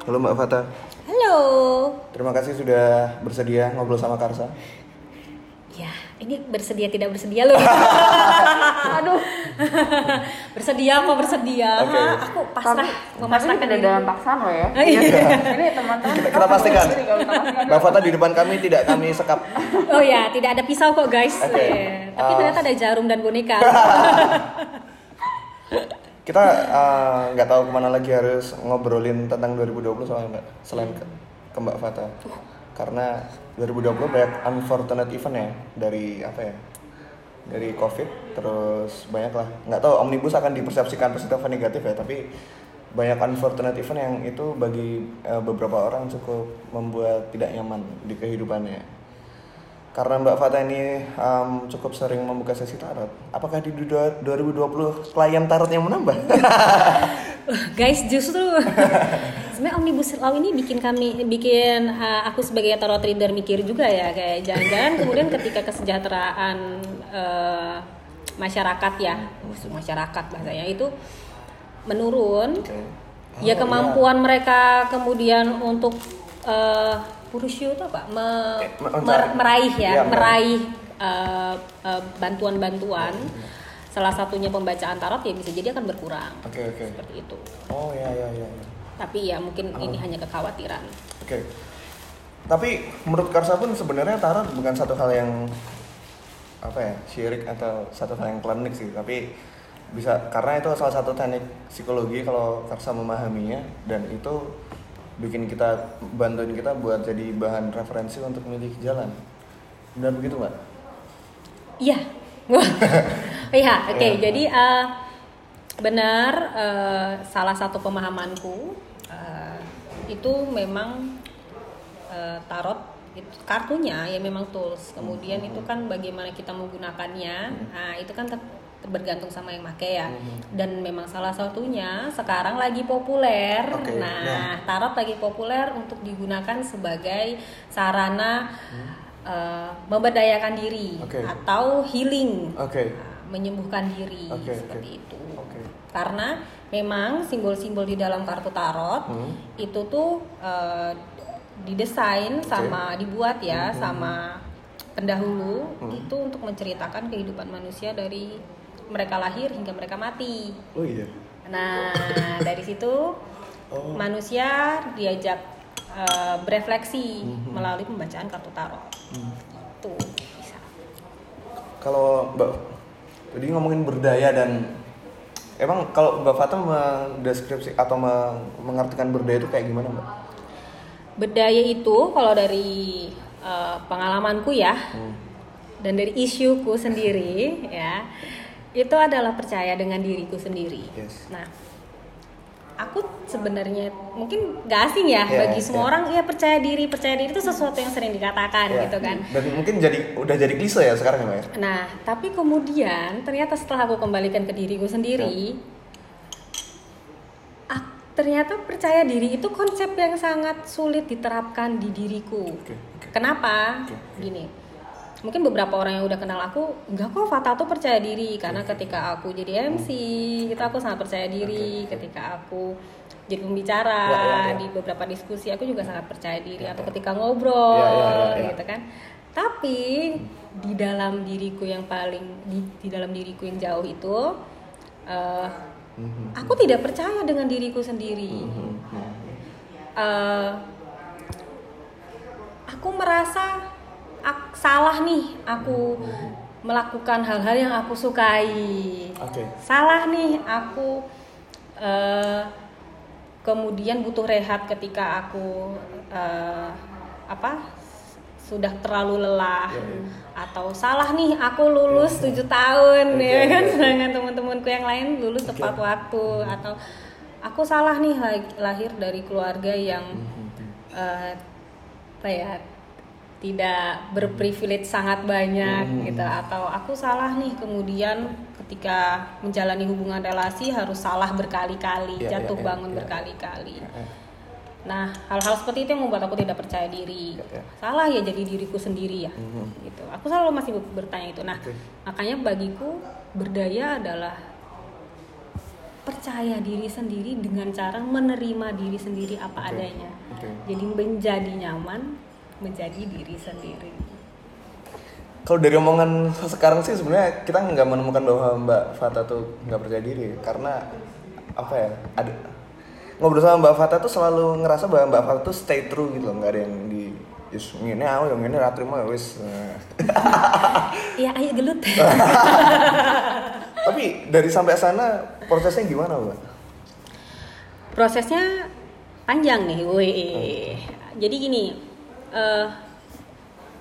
Halo Mbak Fata. Halo. Terima kasih sudah bersedia ngobrol sama Karsa. Ya, ini bersedia tidak bersedia loh. Aduh. bersedia apa bersedia? Oke. Ha, Aku pasrah Tapi memasrahkan tidak diri. dalam paksaan loh ya. Oh, iya. Ini teman-teman Kita, kita pastikan. Mbak Fata di depan kami tidak kami sekap. Oh ya, tidak ada pisau kok guys. Oke. Eh, Tapi Uh, ternyata ada jarum dan boneka. Kita eh, nggak tahu ke mana lagi harus ngobrolin tentang 2020 soalnya Mbak. Selain ke, ke Mbak Fata. Karena 2020 banyak unfortunate event ya dari apa ya? Dari COVID terus banyak lah. Nggak tahu omnibus akan dipersepsikan positif atau negatif ya, tapi banyak unfortunate event yang itu bagi eh, beberapa orang cukup membuat tidak nyaman di kehidupannya. Karena Mbak Fata ini em, cukup sering membuka sesi tarot, apakah di du- 2020 klien tarot yang menambah? guys, justru sebenarnya omnibus law ini bikin kami bikin uh, aku sebagai tarot reader mikir juga ya kayak jangan-jangan kemudian ketika kesejahteraan uh, masyarakat ya masyarakat bahasanya itu menurun Oke. ya Oh, kemampuan mereka kemudian untuk uh, purusyu itu apa Me- Eh, me- mer- meraih ya, Iya, meraih uh, uh, bantuan-bantuan salah satunya pembacaan tarot ya bisa jadi akan berkurang Oke oke. seperti itu Oh ya ya ya. ya. tapi ya mungkin ini Oh. hanya kekhawatiran Oke. Tapi menurut Karsa pun sebenarnya tarot bukan satu hal yang apa ya syirik atau satu hal yang klinik sih, tapi bisa karena itu salah satu teknik psikologi kalau Karsa memahaminya dan itu bikin kita bantuin kita buat jadi bahan referensi untuk milih jalan. Benar begitu mbak? iya iya oke Iya. jadi uh, benar uh, salah satu pemahamanku uh, itu memang uh, tarot itu kartunya ya memang tools kemudian itu kan bagaimana kita menggunakannya nah itu kan bergantung sama yang make ya dan memang salah satunya sekarang lagi populer Oke, nah tarot lagi populer untuk digunakan sebagai sarana uh, memberdayakan diri Oke. atau healing Oke. Nah, menyembuhkan diri Oke, seperti oke. itu Oke. karena memang simbol-simbol di dalam kartu tarot Hmm. itu tuh eh, didesain sama dibuat ya sama pendahulu Hmm. itu untuk menceritakan kehidupan manusia dari mereka lahir hingga mereka mati. Oh iya. Nah dari situ Oh. manusia diajak eh, berefleksi Hmm. melalui pembacaan kartu tarot. Hmm. Tuh bisa. Kalau Mbak tadi ngomongin berdaya dan emang kalau Mbak Fata mendeskripsi atau me- mengartikan berdaya itu kayak gimana Mbak? Berdaya itu kalau dari eh, pengalamanku ya Hmm. dan dari isuku sendiri ya itu adalah percaya dengan diriku sendiri. Yes. Nah, aku sebenarnya mungkin gak asing ya Ya, bagi semua ya. orang ya percaya diri percaya diri itu sesuatu yang sering dikatakan Ya. gitu kan. Dan mungkin jadi udah jadi klise ya sekarang ya Mbak ya? Nah, tapi kemudian ternyata setelah aku kembalikan ke diriku sendiri, ak- ternyata percaya diri itu konsep yang sangat sulit diterapkan di diriku. Oke. Kenapa? Oke. Gini, mungkin beberapa orang yang udah kenal aku, enggak kok Fata tuh percaya diri karena ketika aku jadi MC, itu aku sangat percaya diri. Ketika aku jadi pembicara Ya, ya, ya. di beberapa diskusi, aku juga sangat percaya diri. Ya, Atau ya. ketika ngobrol, Ya, ya, ya, ya. gitu kan. Tapi di dalam diriku yang paling di, di dalam diriku yang jauh itu, Mhm. aku tidak percaya dengan diriku sendiri. Eh, aku merasa ak- salah nih aku melakukan hal-hal yang aku sukai. Oke. Salah nih aku eh, kemudian butuh rehat ketika aku eh, apa sudah terlalu lelah Ya, ya. atau salah nih aku lulus tujuh tahun Oke, ya kan sedangkan teman-temanku yang lain lulus Oke. tepat waktu atau aku salah nih lah- lahir dari keluarga yang eh, apa ya tidak berprivilege sangat banyak Hmm. gitu atau aku salah nih kemudian ketika menjalani hubungan relasi harus salah berkali-kali Ya, jatuh ya, bangun ya. berkali-kali Ya, ya. nah hal-hal seperti itu yang membuat aku tidak percaya diri Ya, ya. salah ya jadi diriku sendiri ya Mhm. gitu aku selalu masih bertanya itu nah Oke. makanya bagiku berdaya adalah percaya diri sendiri dengan cara menerima diri sendiri apa Oke, adanya. oke. Jadi menjadi nyaman, menjadi diri sendiri. Kalau dari omongan sekarang sih sebenarnya kita nggak menemukan bahwa Mbak Fata tuh nggak percaya diri karena apa ya ada ngobrol sama Mbak Fata tuh selalu ngerasa bahwa Mbak Fata tuh stay true gitu loh nggak ada yang di Yus, ini aku yang ini ratri mah wis. Nah. Iya, ayo gelut. Tapi dari sampai sana prosesnya gimana, Mbak? Prosesnya panjang nih, weh. Jadi gini, eh,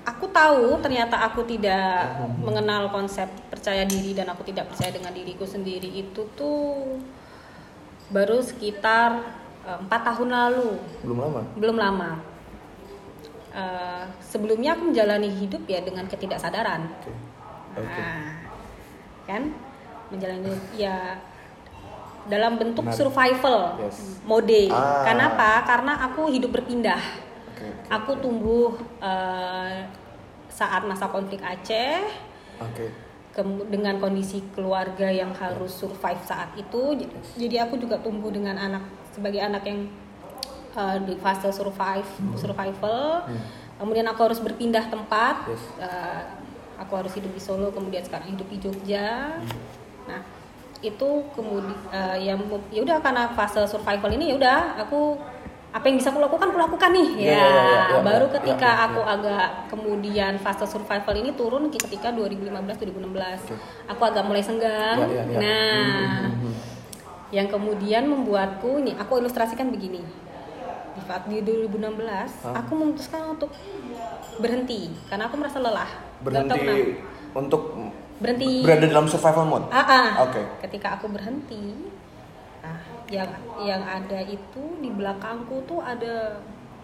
aku tahu ternyata aku tidak mengenal konsep percaya diri dan aku tidak percaya dengan diriku sendiri itu tuh baru sekitar eh, empat tahun lalu, Belum lama. belum lama. Eh, sebelumnya aku menjalani hidup ya dengan ketidaksadaran. Oke. Oke. Nah, kan menjalani ya dalam bentuk survival Yes. mode. Ah. Kenapa? Karena aku hidup berpindah. Oke. Aku tumbuh eh, saat masa konflik Aceh Oke. kem- dengan kondisi keluarga yang harus survive saat itu. Jadi aku juga tumbuh dengan anak sebagai anak yang eh, di fase survive survival. Kemudian aku harus berpindah tempat. Yes. Eh, aku harus hidup di Solo, kemudian sekarang hidup di Jogja. Nah, itu kemudian yang ya udah karena fase survival ini ya udah aku apa yang bisa aku lakukan aku lakukan nih Ya, ya, ya, ya, ya, baru ya, ketika ya, ya, aku ya. agak kemudian fase survival ini turun ketika 2015 2016 aku agak mulai senggang Ya, ya, ya. nah Hmm, hmm, hmm. yang kemudian membuatku nih aku ilustrasikan begini di saat di 2016 Hah? aku memutuskan untuk berhenti karena aku merasa lelah Berhenti untuk berhenti berada dalam survival mode. Ah, ah. Oke. ketika aku berhenti yang yang ada itu di belakangku tuh ada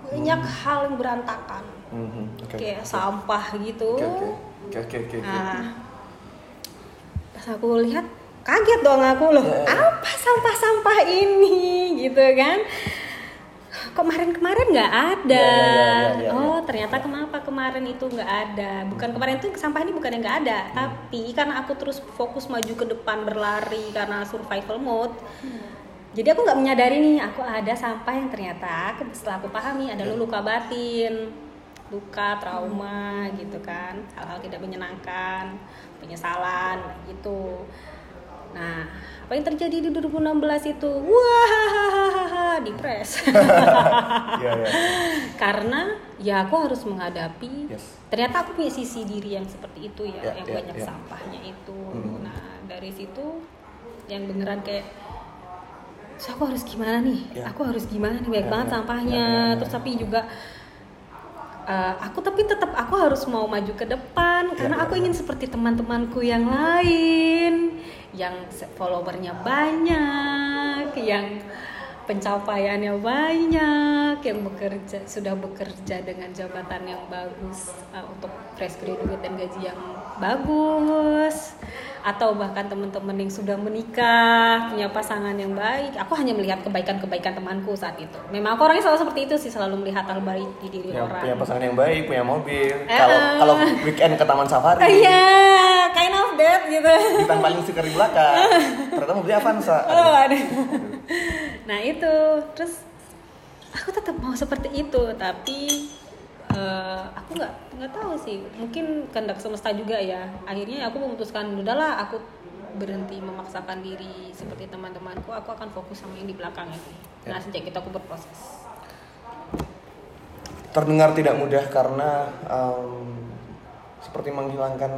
banyak hal yang berantakan Hmm, hmm. Oke. kayak sampah gitu. Oke oke oke. oke. Nah, pas aku lihat kaget dong aku loh, ya. apa sampah-sampah ini gitu kan? Kemarin-kemarin nggak ada. Ya, ya, ya, ya, ya, ya. Oh ternyata kenapa kemarin itu nggak ada? Bukan kemarin itu sampah ini bukan yang nggak ada, Hmm. tapi karena aku terus fokus maju ke depan berlari karena survival mode. Jadi aku nggak menyadari nih, aku ada sampah yang ternyata aku- setelah aku pahami Ya. adalah luka batin, luka, trauma gitu kan, hal-hal tidak menyenangkan, penyesalan gitu. Nah, apa yang terjadi di 2016 itu? Wah, depres. Iya iya. Karena ya aku harus menghadapi Yes. ternyata aku punya sisi diri yang seperti itu ya, Ya, yang ya, banyak ya. sampahnya itu. Mhm. Nah, dari situ yang beneran kayak "So, aku harus gimana nih? Ya. Aku harus gimana nih? Banyak Ya, banget ya, sampahnya. ya, ya, ya. Terus tapi juga uh, aku tapi tetap aku harus mau maju ke depan karena ya, aku ya. ingin seperti teman-temanku yang lain yang followernya banyak, yang pencapaiannya banyak, yang bekerja sudah bekerja dengan jabatan yang bagus uh, untuk fresh graduate dan gaji yang bagus atau bahkan teman-teman yang sudah menikah punya pasangan yang baik aku hanya melihat kebaikan-kebaikan temanku saat itu memang aku orangnya selalu seperti itu sih selalu melihat hal baik di diri Punya, orang punya pasangan yang baik, punya mobil. Eh, Kalau eh. kalau weekend ke taman safari, iya kind of that gitu ditempelin stiker di belakang. Ternyata mobilnya Avanza. Oh, ada. nah itu terus aku tetap mau seperti itu tapi eh, aku nggak nggak tahu sih. Mungkin kehendak semesta juga ya. Akhirnya aku memutuskan udahlah aku berhenti memaksakan diri seperti teman-temanku aku akan fokus sama yang di belakang ini. Nah sejak itu aku berproses. Terdengar tidak mudah karena em, seperti menghilangkan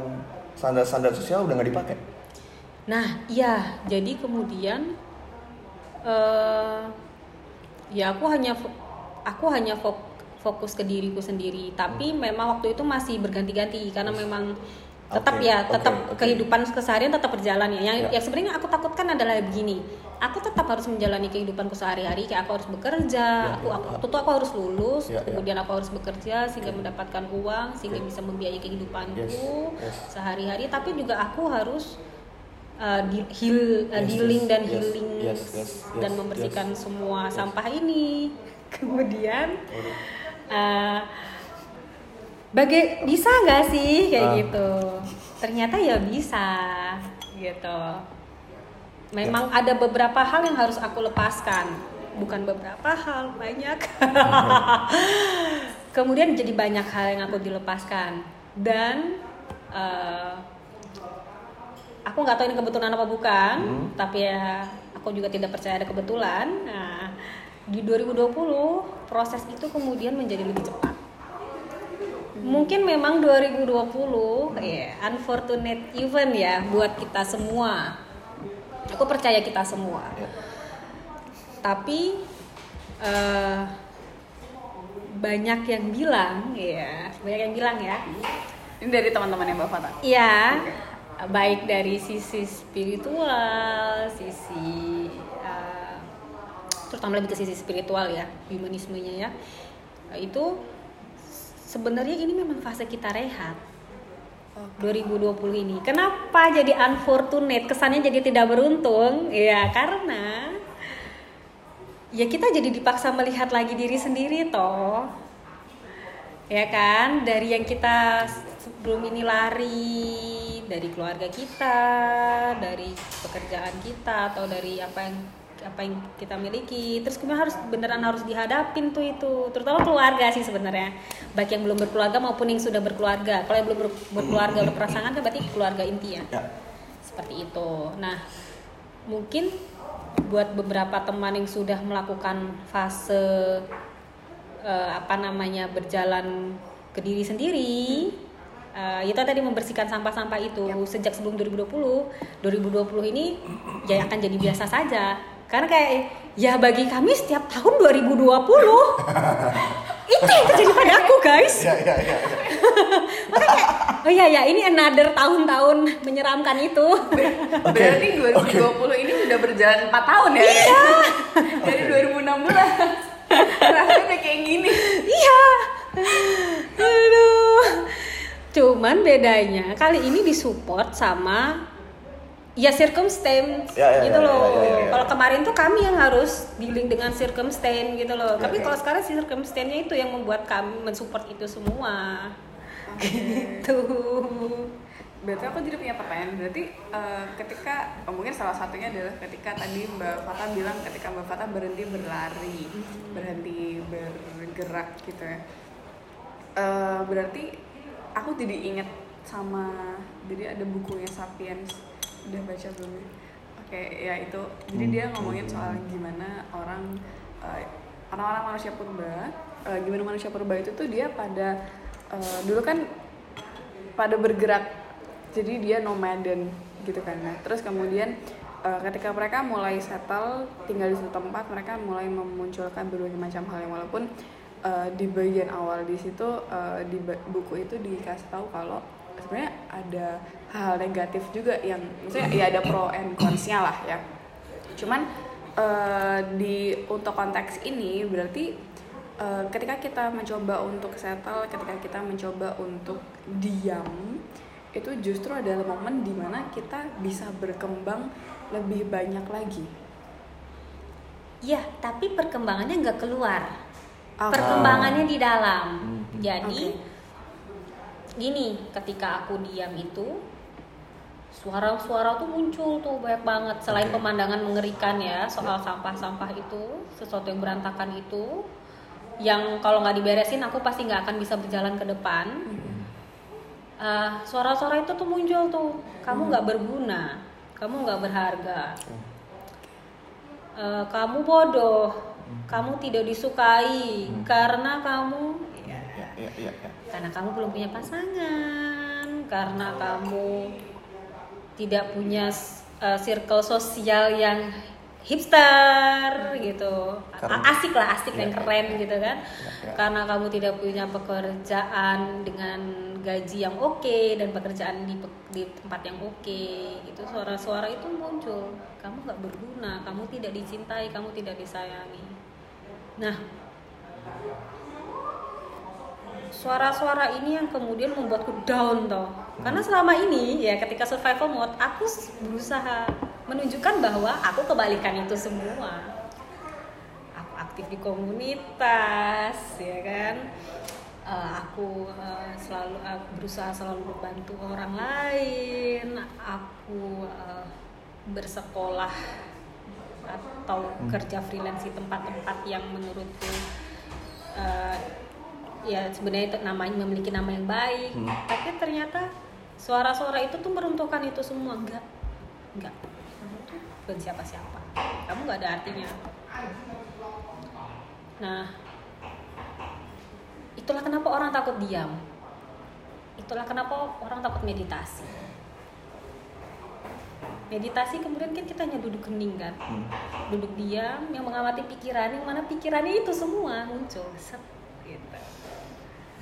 standar-standar sosial udah nggak dipakai. Nah, iya, jadi kemudian eh ya aku hanya aku hanya fok- fokus ke diriku sendiri, tapi memang waktu itu masih berganti-ganti karena memang tetap Oke, ya, tetap oke. kehidupan keseharian tetap berjalan ya. Yang Ya. yang sebenarnya aku takutkan adalah begini. Aku tetap harus menjalani kehidupanku sehari-hari, kayak aku harus bekerja, Ya, aku, ya, aku ya. waktu itu aku harus lulus, Ya, ya. kemudian aku harus bekerja sehingga mendapatkan uang, sehingga bisa membiayai kehidupanku Yes, yes. sehari-hari tapi juga aku harus uh, di- heal, uh, Yes, dealing yes, dan yes, healing yes, yes, dan yes, membersihkan yes. semua Yes. sampah ini kemudian. Uh, bagai bisa nggak sih? Kayak Ah. gitu. Ternyata ya bisa gitu. Memang ada beberapa hal yang harus aku lepaskan. Bukan beberapa hal banyak. Kemudian jadi banyak hal yang aku dilepaskan. Dan eh, aku nggak tahu ini kebetulan apa bukan tapi ya aku juga tidak percaya ada kebetulan. Nah di 2020 proses itu kemudian menjadi lebih cepat. Mungkin memang 2020 ya unfortunate event ya buat kita semua. Aku percaya kita semua. Ya. tapi eh, banyak yang bilang ya banyak yang bilang ya. Ini dari teman-teman yang Mbak Fata. Iya, baik dari sisi spiritual, sisi uh, terutama lebih ke sisi spiritual ya, humanismenya ya. Itu sebenarnya ini memang fase kita rehat. 2020 ini. Kenapa jadi unfortunate? Kesannya jadi tidak beruntung? Ya, karena ya kita jadi dipaksa melihat lagi diri sendiri toh ya kan dari yang kita sebelum ini lari dari keluarga kita dari pekerjaan kita atau dari apa yang apa yang kita miliki. Terus kemudian harus beneran harus dihadapin tuh itu. Terutama keluarga sih sebenarnya. Baik yang belum berkeluarga maupun yang sudah berkeluarga. Kalau yang belum ber- berkeluarga berpasangan kan berarti keluarga inti ya? Ya. seperti itu. Nah, mungkin buat beberapa teman yang sudah melakukan fase eh, apa namanya berjalan ke diri sendiri, eh, itu tadi membersihkan sampah-sampah itu. Sejak sebelum 2020, 2020 ini ya akan jadi biasa saja. Karena kayak ya bagi kami setiap tahun 2020 itu yang terjadi pada aku guys. Ya, ya, ya, ya. Makanya kayak, oh iya ya ini another tahun-tahun menyeramkan itu. Berarti 2020 ini sudah berjalan 4 tahun ya? Iya. Dari 2016. Rasanya kayak gini. Iya. Aduh. Cuman bedanya kali ini disupport sama ya circumstance Ya, ya, gitu ya, loh. ya, ya, ya. Kalau kemarin tuh kami yang harus dealing dengan circumstance gitu loh. Ya, Tapi ya. kalau sekarang si circumstance-nya itu yang membuat kami mensupport itu semua. Gitu. Berarti aku jadi punya pertanyaan. Berarti eh, ketika oh, mungkin salah satunya adalah ketika tadi Mbak Fata bilang ketika Mbak Fata berhenti berlari, berhenti bergerak gitu ya. Eh, berarti aku jadi ingat sama jadi ada bukunya Sapiens udah baca belum ya? Oke ya itu. Jadi dia ngomongin soal gimana orang eh, orang-orang manusia purba eh, gimana manusia purba itu tuh dia pada eh, dulu kan pada bergerak. Jadi dia nomaden gitu kan. Nah terus kemudian ketika mereka mulai settle tinggal di satu tempat mereka mulai memunculkan berbagai macam hal yang walaupun eh, di bagian awal di situ eh, di buku itu dikasih tahu kalau sebenarnya ada hal negatif juga yang maksudnya ya ada pro and consnya lah ya cuman eh, di untuk konteks ini berarti eh, ketika kita mencoba untuk settle ketika kita mencoba untuk diam itu justru adalah momen di mana kita bisa berkembang lebih banyak lagi Ya, tapi perkembangannya nggak keluar. Oke. Perkembangannya di dalam. Mhm. Jadi. Gini, ketika aku diam itu suara-suara tuh muncul tuh banyak banget. Selain Oke. pemandangan mengerikan ya soal sampah-sampah itu sesuatu yang berantakan itu yang kalau nggak diberesin aku pasti nggak akan bisa berjalan ke depan. Eh, suara-suara itu tuh muncul tuh. Kamu nggak berguna. Kamu nggak berharga. Eh, kamu bodoh. Kamu tidak disukai karena kamu Ya, ya, ya, ya. Karena kamu belum punya pasangan, karena kamu tidak punya uh, circle sosial yang hipster gitu, asik lah, asik Iya, dan iya, keren iya. gitu kan, Iya, iya. karena kamu tidak punya pekerjaan dengan gaji yang oke dan pekerjaan di di tempat yang oke, gitu. Suara-suara itu muncul, kamu nggak berguna, kamu tidak dicintai, kamu tidak disayangi, nah suara-suara ini yang kemudian membuatku down toh. Karena selama ini ya ketika survival mode aku berusaha menunjukkan bahwa aku kebalikan itu semua. Aku aktif di komunitas ya kan? Eh, aku eh, selalu eh, berusaha selalu membantu orang lain. Aku eh, bersekolah atau kerja freelance di tempat-tempat yang menurutku eh, ya sebenarnya itu namanya memiliki nama yang baik. Hmm. tapi ternyata suara-suara itu tuh meruntuhkan itu semua. Enggak. Enggak. Kamu tuh bukan siapa-siapa. Kamu nggak ada artinya. Nah itulah kenapa orang takut diam. Itulah kenapa orang takut meditasi. Meditasi kemudian kan kita hanya duduk hening kan? Hmm. duduk diam yang mengamati pikiran yang mana pikirannya itu semua muncul. Set gitu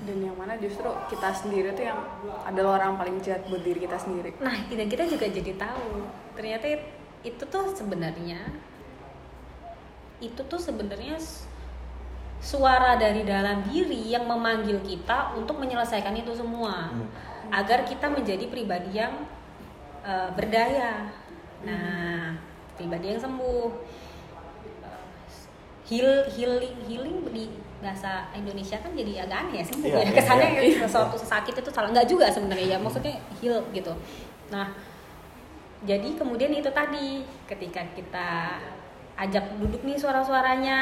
dan yang mana justru kita sendiri tuh yang adalah orang paling jahat buat diri kita sendiri. Nah dan kita juga jadi tahu ternyata itu tuh sebenarnya itu tuh sebenarnya suara dari dalam diri yang memanggil kita untuk menyelesaikan itu semua. Hmm. agar kita menjadi pribadi yang eh, berdaya. Nah pribadi yang sembuh. Eh, heal healing healing di bahasa Indonesia kan jadi agak aneh ya sembuh Iya, ya kesannya iya. sesuatu sakit itu salah. Nggak juga sebenarnya ya maksudnya heal gitu. Nah jadi kemudian itu tadi ketika kita ajak duduk nih suara-suaranya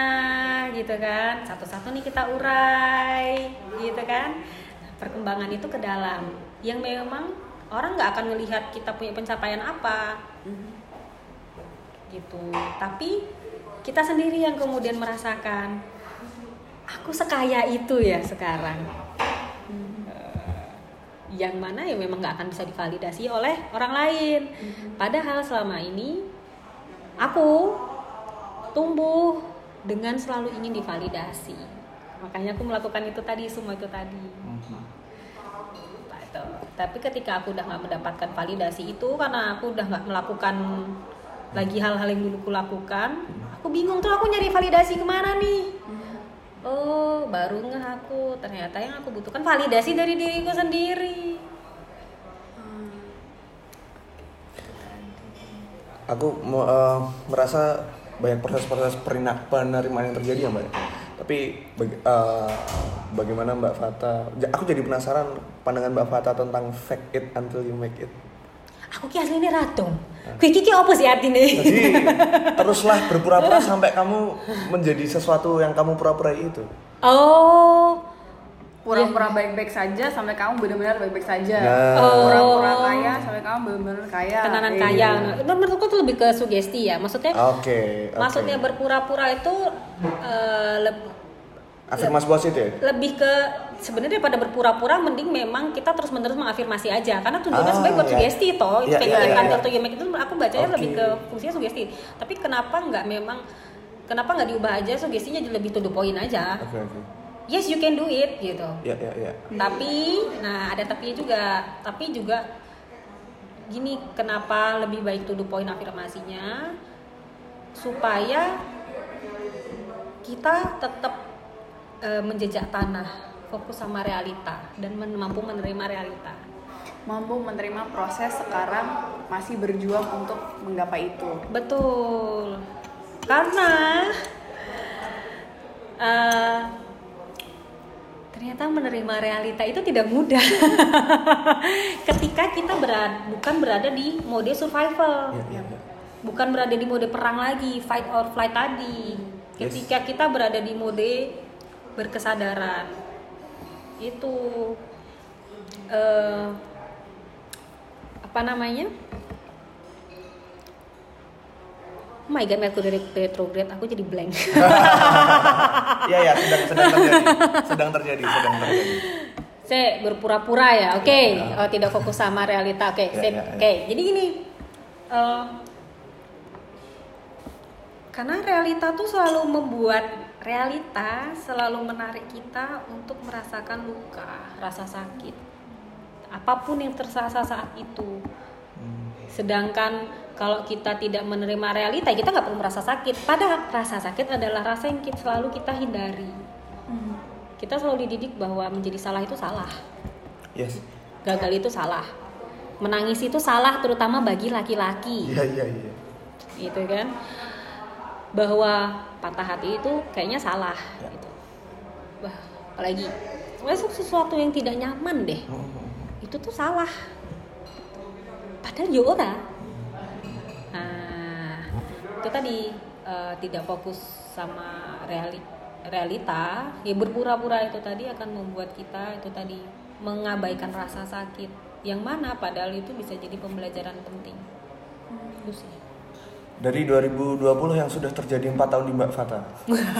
gitu kan satu-satu nih kita urai gitu kan Nah, perkembangan itu ke dalam. Yang memang orang nggak akan melihat kita punya pencapaian apa. Gitu. Tapi kita sendiri yang kemudian merasakan aku sekaya itu ya sekarang. Eh, yang mana ya memang nggak akan bisa divalidasi oleh orang lain. Padahal selama ini aku tumbuh dengan selalu ingin divalidasi. Makanya aku melakukan itu tadi semua itu tadi. Itu. tapi ketika aku udah nggak mendapatkan validasi itu karena aku udah nggak melakukan lagi hal-hal yang dulu aku lakukan aku bingung tuh aku nyari validasi ke mana nih oh baru ngeh aku. Ternyata yang aku butuhkan validasi dari diriku sendiri. Aku eh, merasa banyak proses-proses perinak penerimaan yang terjadi ya mbak. Tapi baga- eh, bagaimana mbak Fata? Aku jadi penasaran pandangan mbak Fata tentang fake it until you make it aku ki aslinya radong Kui ki ki apa sih artinya jadi teruslah berpura-pura sampai kamu menjadi sesuatu yang kamu pura-pura itu. Oh. Pura-pura baik-baik saja sampai kamu benar-benar baik-baik saja. Nah. Oh. pura-pura kaya sampai kamu benar-benar kaya. Tenanan Eh, kaya. Nah, itu menurutku tuh lebih ke sugesti ya. Maksudnya oke oke. maksudnya berpura-pura itu eh, leb- afirmasi positif? Ya lebih ke sebenarnya pada berpura-pura mending memang kita terus menerus mengafirmasi aja. Karena tujuannya Ah, sebenarnya buat iya. sugesti toh iya. to you make it itu aku bacanya Oke. lebih ke fungsinya sugesti. Tapi kenapa nggak memang kenapa nggak diubah aja sugestinya jadi lebih to the point aja? Oke oke. Yes you can do it gitu. Ya ya ya tapi nah ada tapi juga. Tapi juga gini kenapa lebih baik to the point afirmasinya? Supaya kita tetap eh, menjejak tanah fokus sama realita dan men- mampu menerima realita. Mampu menerima proses sekarang masih berjuang untuk menggapai itu. Betul. Karena eh, ternyata menerima realita itu tidak mudah. Ketika kita berada bukan berada di mode survival. Ya, ya, bukan berada di mode perang lagi fight or flight tadi. Ketika kita berada di mode berkesadaran itu eh, apa namanya Oh my god, Mercury retrograde, aku jadi blank. Iya ya sedang sedang terjadi sedang terjadi sedang terjadi saya berpura-pura ya, oke, Ya. Oh, tidak fokus sama realita, oke, Ya, sip. ya, ya. oke. Jadi gini, eh, karena realita tuh selalu membuat realita selalu menarik kita untuk merasakan luka, rasa sakit, apa pun yang tersasa saat itu. Sedangkan kalau kita tidak menerima realita, kita nggak perlu merasa sakit. Padahal rasa sakit adalah rasa yang kita, selalu kita hindari. Kita selalu dididik bahwa menjadi salah itu salah, yes gagal itu salah, menangis itu salah, terutama bagi laki-laki, iya iya iya gitu kan? Bahwa patah hati itu kayaknya salah, Ya. gitu. Wah, apalagi masuk sesuatu yang tidak nyaman deh, Mhm. itu tuh salah. Padahal ya ora. Nah, itu tadi eh, tidak fokus sama reali realita ya berpura-pura itu tadi akan membuat kita itu tadi mengabaikan rasa sakit yang mana padahal itu bisa jadi pembelajaran penting itu sih Dari 2020 yang sudah terjadi empat tahun di Mbak Fata.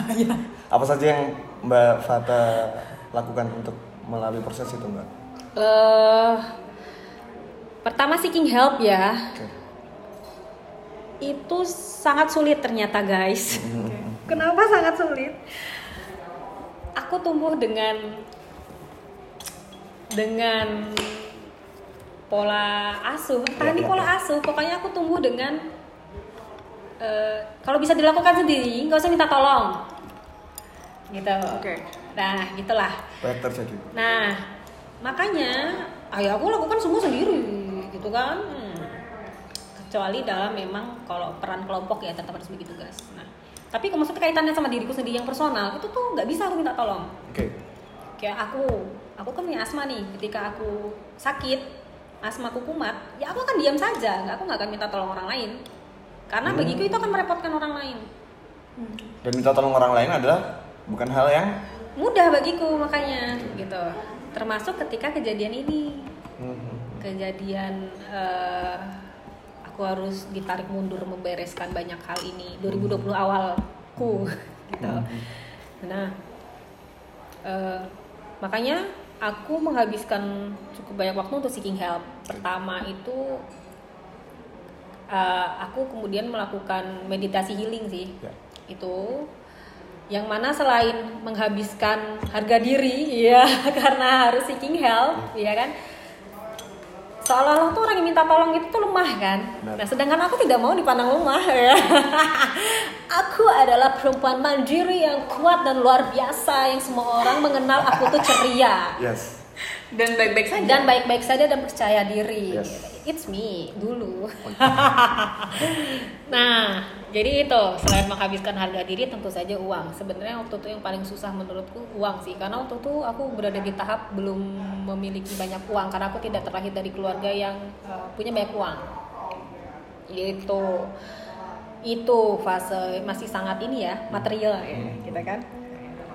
Apa saja yang Mbak Fata lakukan untuk melalui proses itu Mbak? eh pertama seeking help ya Oke. itu sangat sulit ternyata guys kenapa sangat sulit aku tumbuh dengan dengan pola asuh entah Ya, ini ya, pola asuh pokoknya aku tumbuh dengan eh, kalau bisa dilakukan sendiri nggak usah minta tolong gitu Oke. nah gitulah Banyak terjadi. Nah, makanya ayo aku lakukan semua sendiri gitu kan. Hmm. Kecuali dalam memang kalau peran kelompok ya tetap harus bagi tugas. Nah, tapi kalau maksudnya kaitannya sama diriku sendiri yang personal itu tuh nggak bisa aku minta tolong. Oke. Kayak aku, aku kan punya asma nih. Ketika aku sakit, asmaku kumat, ya aku akan diam saja. Nggak, aku nggak akan minta tolong orang lain. Karena Hmm. bagiku itu akan merepotkan orang lain. Dan minta tolong orang lain adalah bukan hal yang Mudah bagiku makanya gitu. Termasuk ketika kejadian ini. Hmm. kejadian eh, aku harus ditarik mundur membereskan banyak hal ini 2020 awalku gitu nah eh, makanya aku menghabiskan cukup banyak waktu untuk seeking help pertama itu eh, aku kemudian melakukan meditasi healing sih Ya. itu yang mana selain menghabiskan harga diri ya karena harus seeking help ya kan seolah-olah tuh orang yang minta tolong itu tuh lemah kan Benar. nah sedangkan aku tidak mau dipandang lemah ya aku adalah perempuan mandiri yang kuat dan luar biasa yang semua orang mengenal aku tuh ceria Yes. Dan baik-baik saja. dan baik-baik saja dan percaya diri. Yes. It's me dulu. nah, jadi itu selain menghabiskan harga diri tentu saja uang. Sebenarnya waktu itu yang paling susah menurutku uang sih, karena waktu itu aku berada di tahap belum memiliki banyak uang. Karena aku tidak terlahir dari keluarga yang uh, punya banyak uang. Itu itu fase masih sangat ini ya material ya, gitu kan.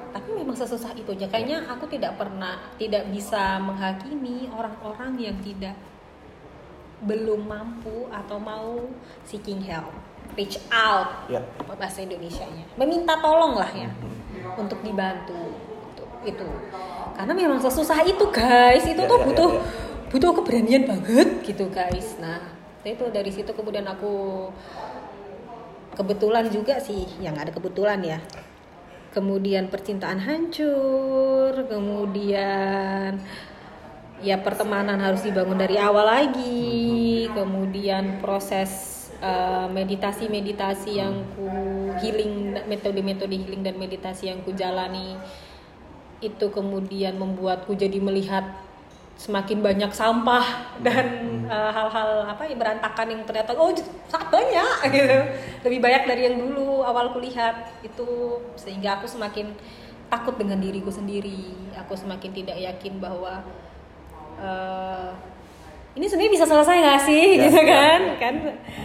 Tapi memang sesusah itu aja. Kayaknya aku tidak pernah tidak bisa menghakimi orang-orang yang tidak belum mampu atau mau seeking help reach out Ya. apa bahasa Indonesianya. Meminta tolong lah ya untuk dibantu itu, itu. Karena memang sesusah itu guys. Itu Ya, tuh ya, ya, butuh ya. butuh keberanian banget gitu guys. Nah itu dari situ kemudian aku kebetulan juga sih yang ada kebetulan ya. Kemudian percintaan hancur kemudian ya pertemanan harus dibangun dari awal lagi. Kemudian proses eh, meditasi-meditasi yang ku healing metode-metode healing dan meditasi yang ku jalani itu kemudian membuatku jadi melihat semakin banyak sampah dan eh, hal-hal apa ya berantakan yang ternyata oh sangat banyak gitu. Lebih banyak dari yang dulu awal kulihat itu sehingga aku semakin takut dengan diriku sendiri. Aku semakin tidak yakin bahwa eh, ini sebenarnya bisa selesai nggak sih Ya, gitu ya. kan kan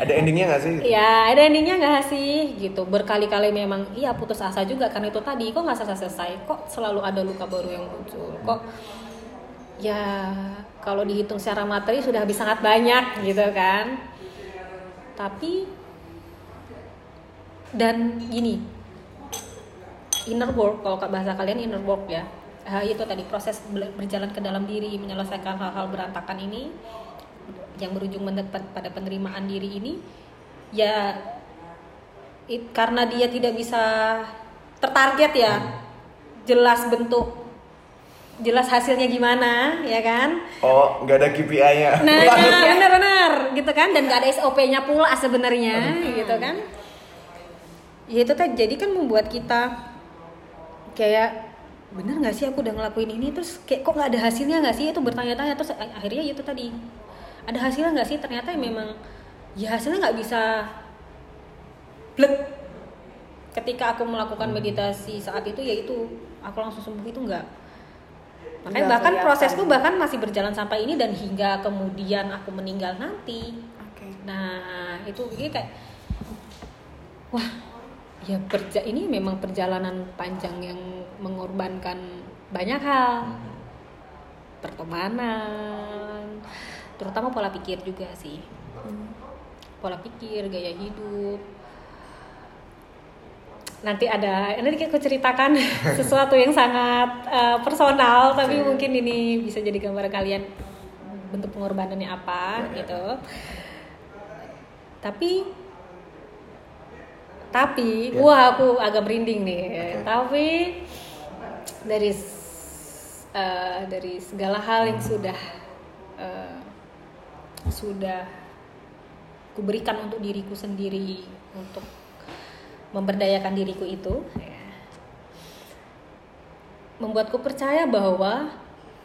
Ada endingnya nggak sih? Ya, ada endingnya nggak sih? Gitu. Berkali-kali memang iya putus asa juga karena itu tadi kok nggak selesai-selesai. Kok selalu ada luka baru yang muncul. Kok ya kalau dihitung secara materi sudah habis sangat banyak gitu kan. Tapi dan gini inner work kalau bahasa kalian inner work ya Ah, itu tadi proses berjalan ke dalam diri menyelesaikan hal-hal berantakan ini yang berujung pada penerimaan diri ini ya it- karena dia tidak bisa tertarget ya jelas bentuk jelas hasilnya gimana ya kan? Oh, nggak ada KPI-nya. nah benar-benar gitu kan? Dan gak ada SOP-nya pula sebenarnya gitu kan? Ya itu tadi jadi kan membuat kita kayak bener nggak sih aku udah ngelakuin ini? Terus kayak kok nggak ada hasilnya nggak sih? Itu bertanya-tanya terus akhirnya ya itu tadi ada hasilnya nggak sih? Ternyata memang ya hasilnya nggak bisa blek ketika aku melakukan meditasi saat itu ya itu aku langsung sembuh itu enggak makanya bahkan kelihatan. prosesku bahkan masih berjalan sampai ini dan hingga kemudian aku meninggal nanti. Oke. nah itu kayak wah ya perja ini memang perjalanan panjang yang mengorbankan banyak hal Hmm. pertemanan terutama pola pikir juga sih pola pikir gaya hidup nanti ada nanti aku ceritakan sesuatu yang sangat eh, personal tapi Oke. mungkin ini bisa jadi gambaran kalian bentuk pengorbanannya apa Ya, ya. gitu tapi tapi Ya. wah aku agak merinding nih Oke. tapi dari eh, dari segala hal yang sudah eh, sudah kuberikan untuk diriku sendiri untuk memberdayakan diriku itu ya, membuatku percaya bahwa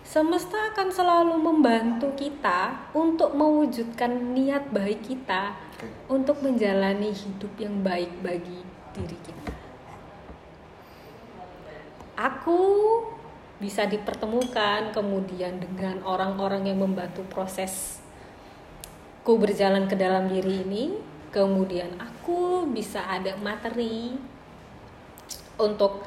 semesta akan selalu membantu kita untuk mewujudkan niat baik kita Oke. untuk menjalani hidup yang baik bagi diri kita. Aku bisa dipertemukan kemudian dengan orang-orang yang membantu proses ku berjalan ke dalam diri ini kemudian aku bisa ada materi untuk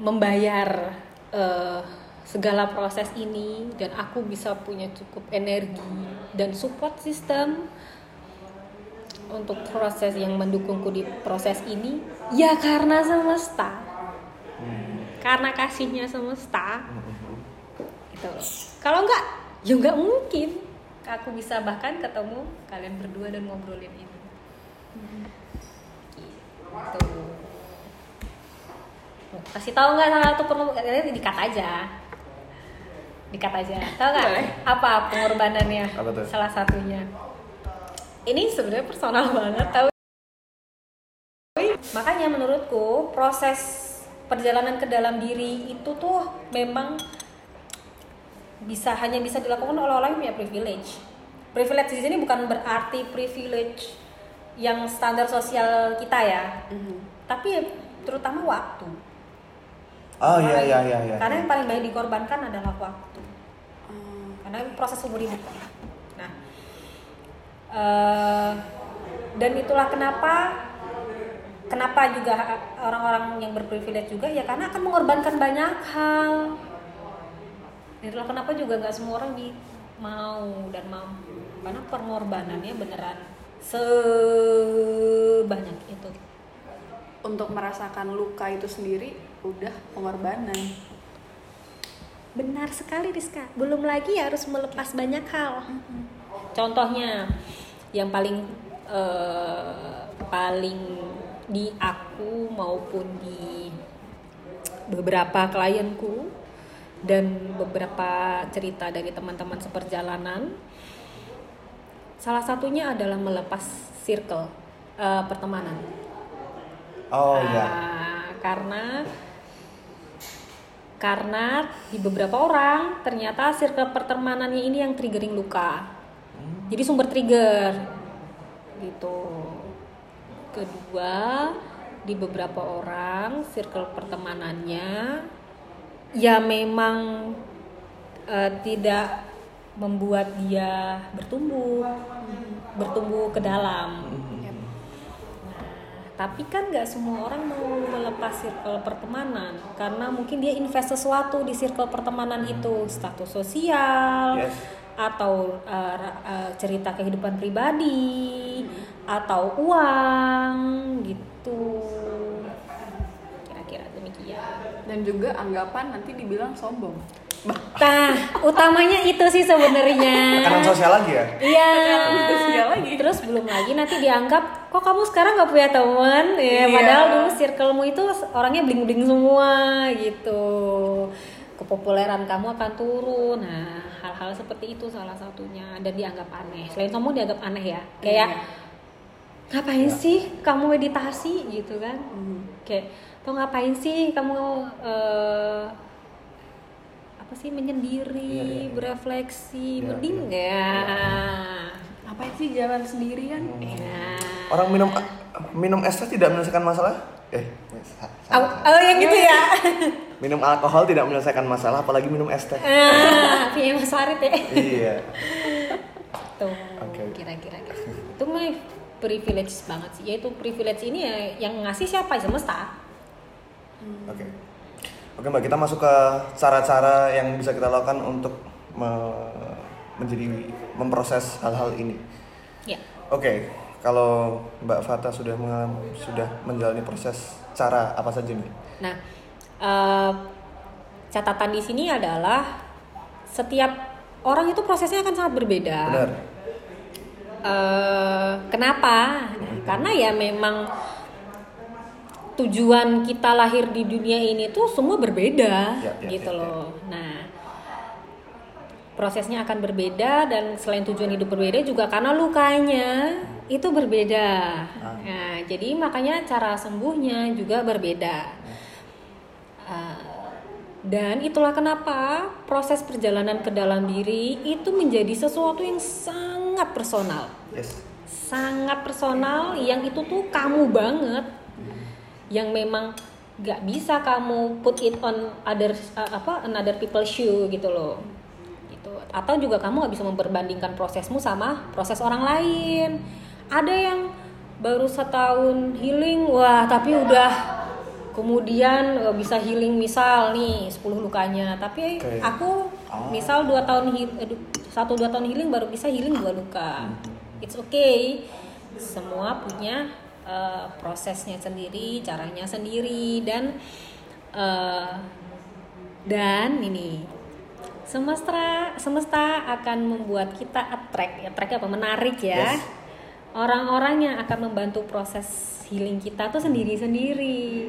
membayar eh, segala proses ini dan aku bisa punya cukup energi dan support system untuk proses yang mendukungku di proses ini. Ya karena semesta. Karena kasihnya semesta. Gitu kalau enggak ya enggak mungkin. Aku bisa bahkan ketemu kalian berdua dan ngobrolin ini. Gitu. Kasih tahu nggak salah satu perlu kalian dikat aja dikat aja tahu nggak Boleh. apa pengorbanannya Apa tuh? salah satunya ini sebenarnya personal banget tahu makanya menurutku proses perjalanan ke dalam diri itu tuh memang bisa hanya bisa dilakukan oleh orang yang punya privilege. Privilege di sini bukan berarti privilege yang standar sosial kita ya, tapi ya terutama waktu. Oh iya iya iya iya. Karena yang paling banyak dikorbankan adalah waktu. Karena proses umur hidup. Nah, eh, dan itulah kenapa kenapa juga orang-orang yang berprivilege juga ya karena akan mengorbankan banyak hal. Itulah kenapa juga nggak semua orang di mau dan mampu karena pengorbanannya beneran sebanyak itu. Untuk merasakan luka itu sendiri udah pengorbanan. Benar sekali Rizka. Belum lagi harus melepas banyak hal. Contohnya yang paling eh, paling di aku maupun di beberapa klienku dan beberapa cerita dari teman-teman seperjalanan. Salah satunya adalah melepas circle eh, pertemanan. Oh iya. Ah, karena karena di beberapa orang ternyata circle pertemanannya ini yang triggering luka. Jadi sumber trigger gitu. Kedua, di beberapa orang circle pertemanannya ya memang eh, tidak membuat dia bertumbuh, bertumbuh ke dalam. Tapi kan nggak semua orang mau melepas circle pertemanan karena mungkin dia invest sesuatu di circle pertemanan itu status sosial Yes. atau uh, uh, cerita kehidupan pribadi atau uang gitu kira-kira demikian. Dan juga anggapan nanti dibilang sombong. Nah utamanya itu sih sebenarnya. Tekanan sosial lagi ya? Iya. Tekanan sosial lagi. Terus belum lagi nanti dianggap kok kamu sekarang nggak punya teman ya Iya. padahal dulu circlemu itu orangnya bling bling semua gitu. Kepopuleran kamu akan turun. Nah hal-hal seperti itu salah satunya dan dianggap aneh. Selain sombong dianggap aneh ya. Kayak Iya. ngapain sih kamu meditasi gitu kan? Hmm. Kayak tuh ngapain sih kamu eh, apa sih menyendiri, Iya, iya, iya. berefleksi, Iya, mending ya. Ngapain sih jalan sendirian? Ya. Orang minum minum es teh tidak menyelesaikan masalah? Eh, sa- Oh, salah, salah. oh, yang gitu ya. Minum alkohol tidak menyelesaikan masalah, apalagi minum es teh. ah, punya Mas Farid ya. iya. Tuh, Oke. kira-kira gitu. Itu mah privilege banget sih yaitu privilege ini ya yang ngasih siapa semesta Oke. Oke Mbak, kita masuk ke cara-cara yang bisa kita lakukan untuk me- menjadi memproses hal-hal ini. ya Oke, kalau Mbak Fata sudah mengalami, sudah menjalani proses cara apa saja nih? nah eh, catatan di sini adalah setiap orang itu prosesnya akan sangat berbeda Benar. Eh, kenapa? Nah, karena ya memang tujuan kita lahir di dunia ini tuh semua berbeda Ya, ya, gitu ya, ya. loh. Nah, prosesnya akan berbeda dan selain tujuan hidup berbeda juga karena lukanya itu berbeda. Ah. Nah, jadi makanya cara sembuhnya juga berbeda. Uh, dan itulah kenapa proses perjalanan ke dalam diri itu menjadi sesuatu yang sangat personal. Yes. Sangat personal yang itu tuh kamu banget. Yang memang gak bisa kamu put it on other uh, apa another people shoe gitu loh. Gitu. Atau juga kamu gak bisa memperbandingkan prosesmu sama proses orang lain. Ada yang baru setahun healing, wah tapi udah kemudian eh, bisa healing misal nih 10 lukanya tapi Oke. aku Oh. misal dua tahun eh, satu dua tahun healing baru bisa healing dua luka it's okay semua punya eh, prosesnya sendiri caranya sendiri dan eh, dan ini semesta semesta akan membuat kita attract attract apa? Menarik ya. Yes. orang-orang yang akan membantu proses healing kita tuh sendiri-sendiri.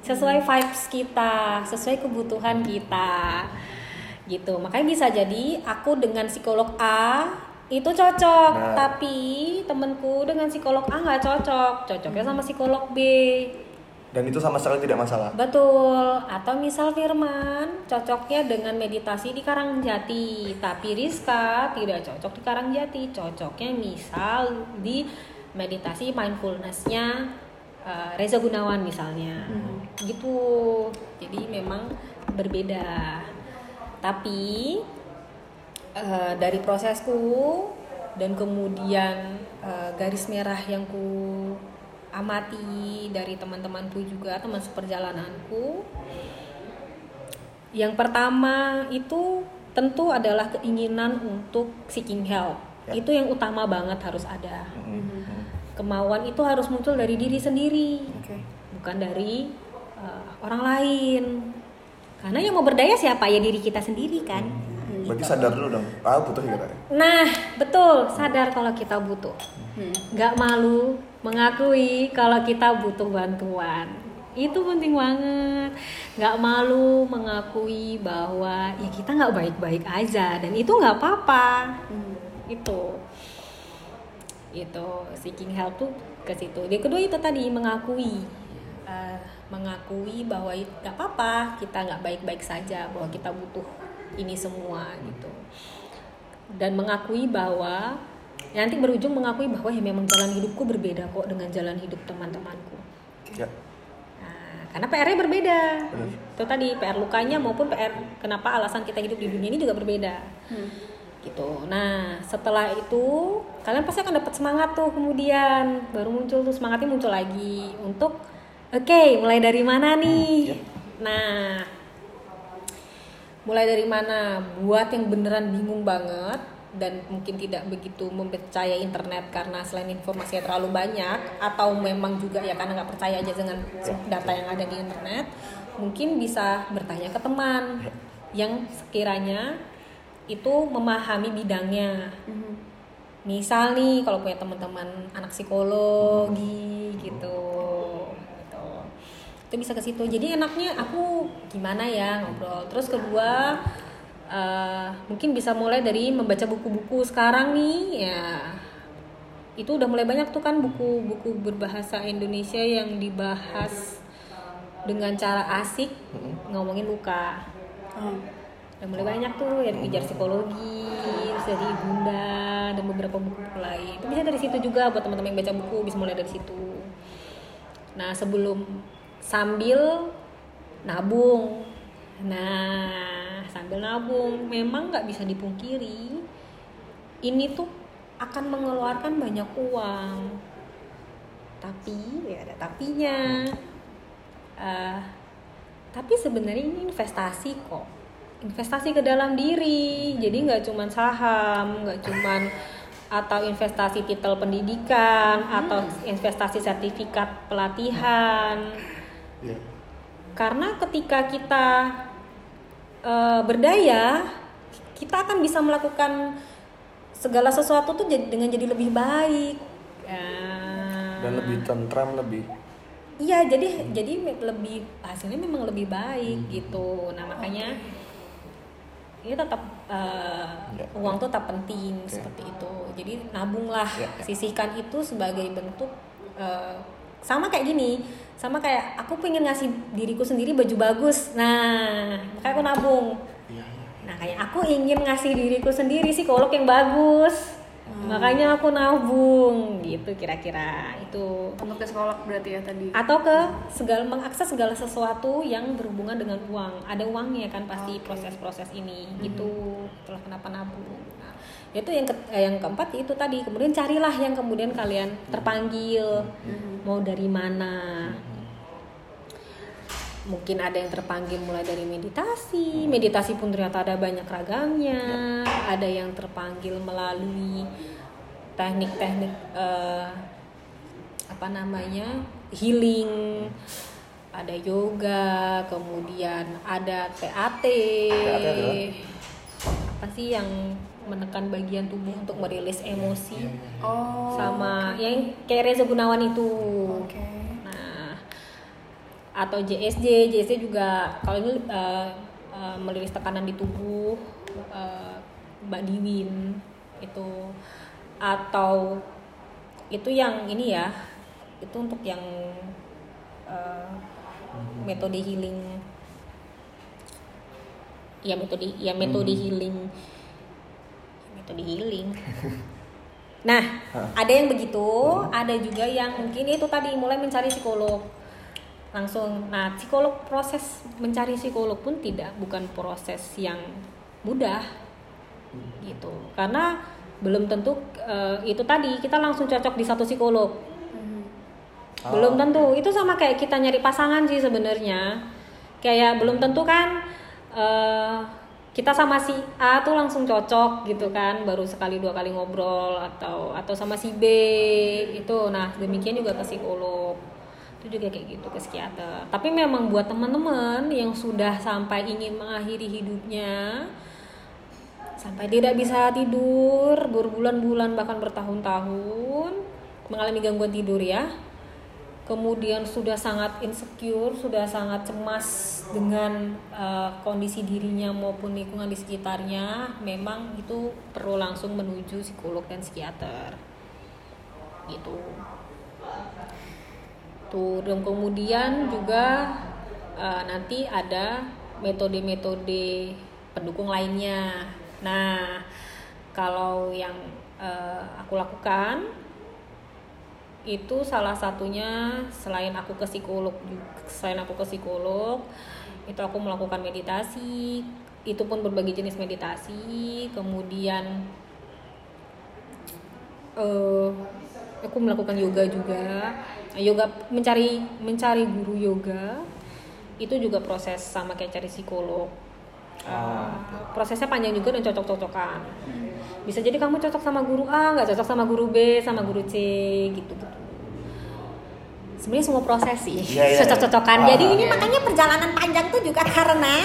Sesuai vibes kita sesuai kebutuhan kita gitu. Makanya bisa jadi aku dengan psikolog A itu cocok Nah. tapi temenku dengan psikolog A nggak cocok. Cocoknya sama psikolog B Dan itu sama sekali tidak masalah. Betul. Atau misal Firman cocoknya dengan meditasi di Karangjati, tapi Rizka tidak cocok di Karangjati, cocoknya misal di meditasi mindfulnessnya eh, Reza Gunawan misalnya. Gitu. Jadi memang berbeda. Tapi eh, dari prosesku dan kemudian eh, garis merah yang ku amati dari teman-temanku juga teman seperjalananku. Yang pertama itu tentu adalah keinginan untuk seeking help. Ya. itu yang utama banget harus ada. Mhm. kemauan itu harus muncul dari diri sendiri Oke. bukan dari uh, orang lain. Karena yang mau berdaya siapa? Ya diri kita sendiri kan Berarti sadar dulu dong. Ah butuh ya Kak? nah betul. Sadar kalau kita butuh. Nggak malu mengakui kalau kita butuh bantuan. Itu penting banget. Nggak malu mengakui bahwa ya kita nggak baik-baik aja dan itu nggak apa-apa. Itu. Itu seeking help tuh ke situ. Yang kedua itu tadi mengakui. Eh, mengakui bahwa nggak apa-apa kita nggak baik-baik saja bahwa kita butuh ini semua gitu dan mengakui bahwa ya nanti berujung mengakui bahwa ya memang jalan hidupku berbeda kok dengan jalan hidup teman-temanku Ya. Nah, karena PR-nya berbeda. Benar. Itu tadi PR lukanya maupun PR kenapa alasan kita hidup di dunia ini juga berbeda. Hmm. Gitu. Nah, setelah itu kalian pasti akan dapat semangat tuh kemudian baru muncul tuh semangatnya muncul lagi untuk oke, mulai dari mana nih? Yep. Nah, mulai dari mana? Buat yang beneran bingung banget dan mungkin tidak begitu mempercaya internet karena selain informasinya terlalu banyak atau memang juga ya karena nggak percaya aja dengan data yang ada di internet mungkin bisa bertanya ke teman yang sekiranya itu memahami bidangnya. Misal nih kalau punya teman-teman anak psikologi gitu gitu itu bisa ke situ. Jadi enaknya aku gimana ya ngobrol. Terus kedua eh, mungkin bisa mulai dari membaca buku-buku sekarang nih. Ya itu udah mulai banyak tuh kan buku-buku berbahasa Indonesia yang dibahas dengan cara asik ngomongin luka Oh. udah mulai banyak tuh yang dikejar psikologi terus dari bunda dan beberapa buku-buku lain. Itu bisa dari situ juga buat teman-teman yang baca buku bisa mulai dari situ. Nah sebelum sambil nabung. Nah sambil nabung memang nggak bisa dipungkiri ini tuh akan mengeluarkan banyak uang. Tapi ya ada tapinya. Eh, tapi sebenarnya ini investasi kok. Investasi ke dalam diri. Jadi nggak cuman saham nggak cuman atau investasi titel pendidikan atau investasi sertifikat pelatihan Iya. karena ketika kita eh, berdaya kita akan bisa melakukan segala sesuatu tuh jadi- dengan jadi lebih baik Eh, Dan lebih tentram, lebih Iya, jadi jadi me- lebih hasilnya memang lebih baik gitu. Nah makanya ini tetap eh, Ya, uang tuh tetap penting seperti itu. Jadi nabunglah, Ya, ya. sisihkan itu sebagai bentuk eh, sama kayak gini, sama kayak aku pengen ngasih diriku sendiri baju bagus. Nah, makanya aku nabung. Iya, iya. Nah kayak aku ingin ngasih diriku sendiri psikolog yang bagus. Makanya aku nabung gitu kira-kira itu Untuk ke psikolog berarti ya tadi. atau ke segala mengakses segala sesuatu yang berhubungan dengan uang ada uangnya kan pasti proses-proses ini gitu itulah kenapa nabung itu yang ke, eh, yang keempat itu tadi. Kemudian carilah yang kemudian kalian terpanggil. Mau dari mana. Mungkin ada yang terpanggil mulai dari meditasi. Meditasi pun ternyata ada banyak ragamnya ada yang terpanggil melalui teknik-teknik eh, apa namanya healing. Ada yoga kemudian ada TAT adalah? apa sih yang menekan bagian tubuh untuk merilis emosi Oh. sama yang kayak Reza Gunawan itu. Oke. Nah, atau JSJ, JSJ juga kalau ini uh, uh, merilis tekanan di tubuh uh, Mbak Diwin itu. Atau itu yang ini ya itu untuk yang uh, metode healing. Ya metode ya metode healing metode healing Nah, ada yang begitu, ada juga yang mungkin itu tadi mulai mencari psikolog langsung. Nah, psikolog proses mencari psikolog pun tidak bukan proses yang mudah gitu, karena belum tentu eh, itu tadi kita langsung cocok di satu psikolog. Ah, belum oke. tentu. Itu sama kayak kita nyari pasangan sih sebenarnya. Kayak belum tentu kan eh, kita sama si A tuh langsung cocok gitu kan, baru sekali dua kali ngobrol atau atau sama si B itu. Nah, demikian juga ke psikolog. Itu juga kayak gitu ke psikiater. Tapi memang buat teman-teman yang sudah sampai ingin mengakhiri hidupnya sampai tidak bisa tidur berbulan-bulan bahkan bertahun-tahun mengalami gangguan tidur ya kemudian sudah sangat insecure sudah sangat cemas dengan uh, kondisi dirinya maupun lingkungan di sekitarnya memang itu perlu langsung menuju psikolog dan psikiater. Gitu. Tuh dan kemudian juga uh, nanti ada metode-metode pendukung lainnya. Nah kalau yang uh, aku lakukan itu salah satunya selain aku ke psikolog selain aku ke psikolog itu aku melakukan meditasi. Itu pun berbagai jenis meditasi. Kemudian eh aku melakukan yoga juga. Yoga mencari mencari guru yoga itu juga proses sama kayak cari psikolog. Eh, prosesnya panjang juga dan cocok-cocokan bisa jadi kamu cocok sama guru A nggak cocok sama guru B sama guru C gitu gitu sebenarnya semua proses sih Iya, iya, cocok-cocokan jadi ini makanya perjalanan panjang tuh juga karena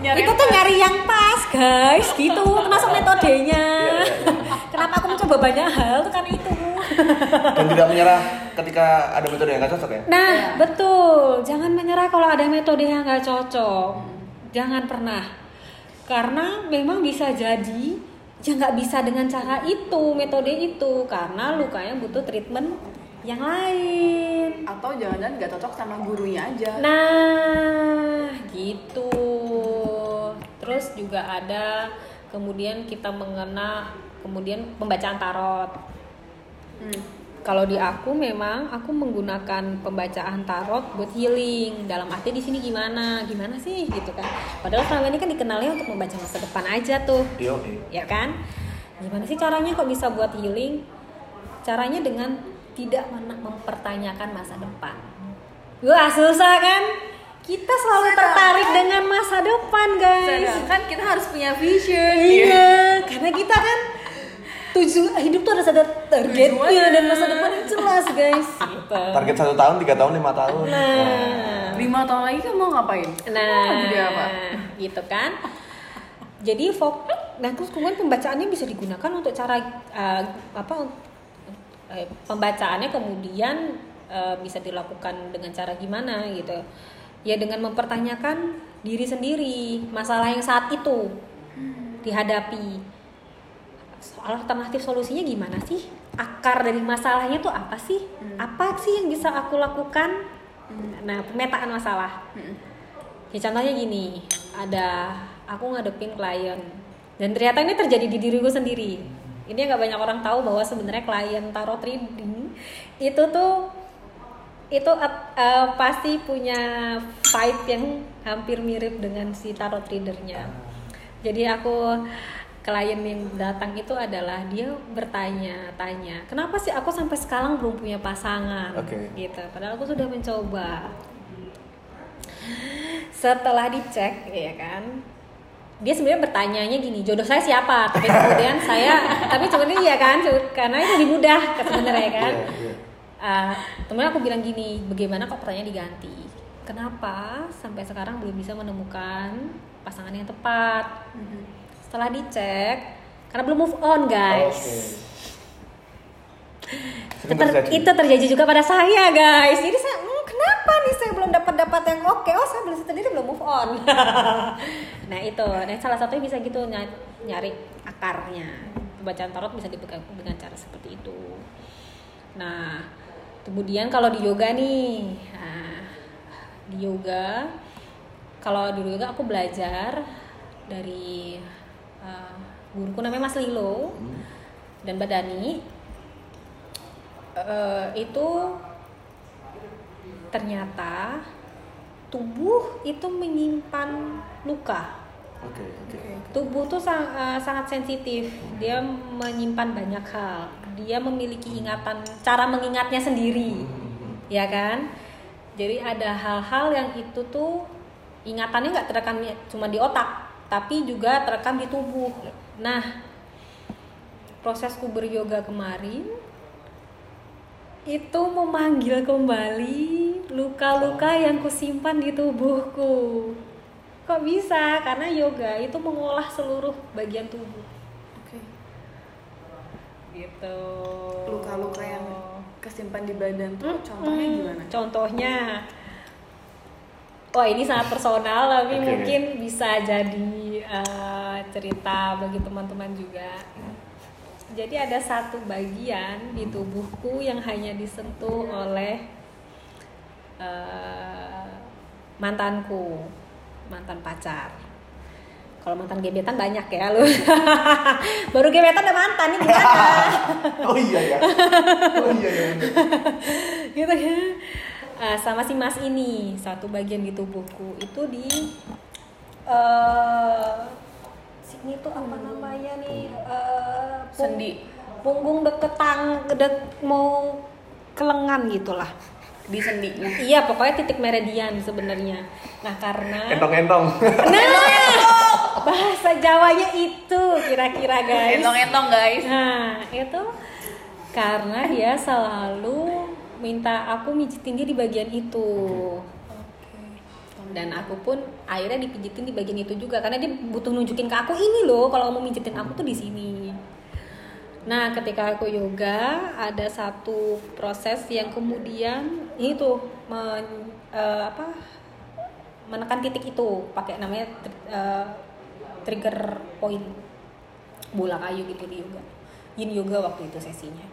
Nyari itu tuh pas. nyari yang pas guys gitu termasuk metodenya Iya, iya, kenapa aku mencoba banyak hal tuh karena itu Dan tidak menyerah ketika ada metode yang nggak cocok ya? Nah, Iya. betul. Jangan menyerah kalau ada metode yang nggak cocok. Jangan pernah. Karena memang bisa jadi ya nggak bisa dengan cara itu, metode itu. Karena lukanya butuh treatment yang lain. Atau jangan-jangan nggak cocok sama gurunya aja. Nah, gitu. Terus juga ada kemudian kita mengena kemudian pembacaan tarot. Hmm. Kalau di aku memang aku menggunakan pembacaan tarot buat healing. Dalam arti di sini gimana? Gimana sih gitu kan. Padahal selama ini kan dikenalnya untuk membaca masa depan aja tuh. Iya. Ya kan? Gimana sih caranya kok bisa buat healing? Caranya dengan tidak mempertanyakan masa depan. Wah susah kan? Kita selalu tertarik dengan masa depan guys. Sedangkan kita harus punya vision. Iya, karena kita kan tujuan hidup tuh ada ada targetnya dan masa depan yang jelas guys. Gitu. Target satu tahun, tiga tahun, lima tahun. Nah, Lima tahun lagi kan mau ngapain? nah, Mau jadi apa? gitu kan. Jadi fokus, nah terus kemudian pembacaannya bisa digunakan untuk cara uh, apa? eh, pembacaannya kemudian eh, bisa dilakukan dengan cara gimana gitu? Ya dengan mempertanyakan diri sendiri masalah yang saat itu dihadapi. Alternatif solusinya gimana sih? Akar dari masalahnya tuh apa sih? Apa sih yang bisa aku lakukan? Nah, pemetaan masalah. Ya contohnya gini, ada aku ngadepin klien dan ternyata ini terjadi di diriku sendiri. Ini nggak banyak orang tahu bahwa sebenarnya klien tarot reading itu tuh itu eh, pasti punya vibe yang hampir mirip dengan si tarot readernya. Jadi aku klien yang datang itu adalah dia bertanya-tanya, kenapa sih aku sampai sekarang belum punya pasangan? Oke. Gitu. Padahal aku sudah mencoba setelah dicek ya kan dia sebenarnya bertanyanya gini jodoh saya siapa tapi kemudian saya tapi sebenarnya iya kan karena itu lebih mudah sebenarnya kan Iya, iya. Ah, temen aku bilang gini bagaimana kok pertanyaan diganti kenapa sampai sekarang belum bisa menemukan pasangan yang tepat setelah dicek karena belum move on guys. Sering Ter- terjadi. itu terjadi juga pada saya guys. Jadi saya "Hmm, kenapa nih saya belum dapat dapat yang oke? Oh saya belum sendiri belum move on. Nah itu. Dan salah satunya bisa gitu ny- nyari akarnya. Bacaan tarot bisa dipegang dengan cara seperti itu. Nah kemudian kalau di yoga nih nah, di yoga kalau di yoga aku belajar dari uh, guruku namanya Mas Lilo Hmm. dan Mbak Dani eh, itu ternyata tubuh itu menyimpan luka. Oke, oke. Tubuh tuh sang- eh, sangat sensitif. Dia menyimpan banyak hal. Dia memiliki ingatan, cara mengingatnya sendiri, ya kan? Jadi ada hal-hal yang itu tuh ingatannya nggak terekam cuma di otak, tapi juga terekam di tubuh. Nah, prosesku beryoga kemarin itu memanggil kembali luka-luka yang kusimpan di tubuhku. Kok bisa? Karena yoga itu mengolah seluruh bagian tubuh. Oke. Gitu. Luka-luka yang kesimpan di badan tuh Hmm, contohnya hmm, gimana? Contohnya, wah ini sangat personal tapi Oke. mungkin bisa jadi eh, cerita bagi teman-teman juga. Jadi ada satu bagian di tubuhku yang hanya disentuh oleh eh, mantanku, mantan pacar. Kalau mantan gebetan banyak ya lu. Baru gebetan udah mantan nih gimana? Oh iya ya. Oh iya ya. gitu ya Ah, sama si mas ini satu bagian di tubuhku itu di eh sini tuh apa namanya nih Eh, pung- Sendi. punggung deket tang dek mau kelengan gitulah Di sendinya. iya pokoknya titik meridian sebenarnya nah karena Entong-entong. nah bahasa Jawanya itu kira-kira guys Entong-entong guys. Nah, itu karena dia selalu minta aku mijitin dia di bagian itu. Dan aku pun akhirnya dipijitin di bagian itu juga karena dia butuh nunjukin ke aku ini loh kalau mau mijitin aku tuh di sini. Nah, ketika aku yoga ada satu proses yang kemudian itu men- eh, apa menekan titik itu pakai namanya tr- eh, trigger point bola kayu gitu di yoga yin yoga waktu itu sesinya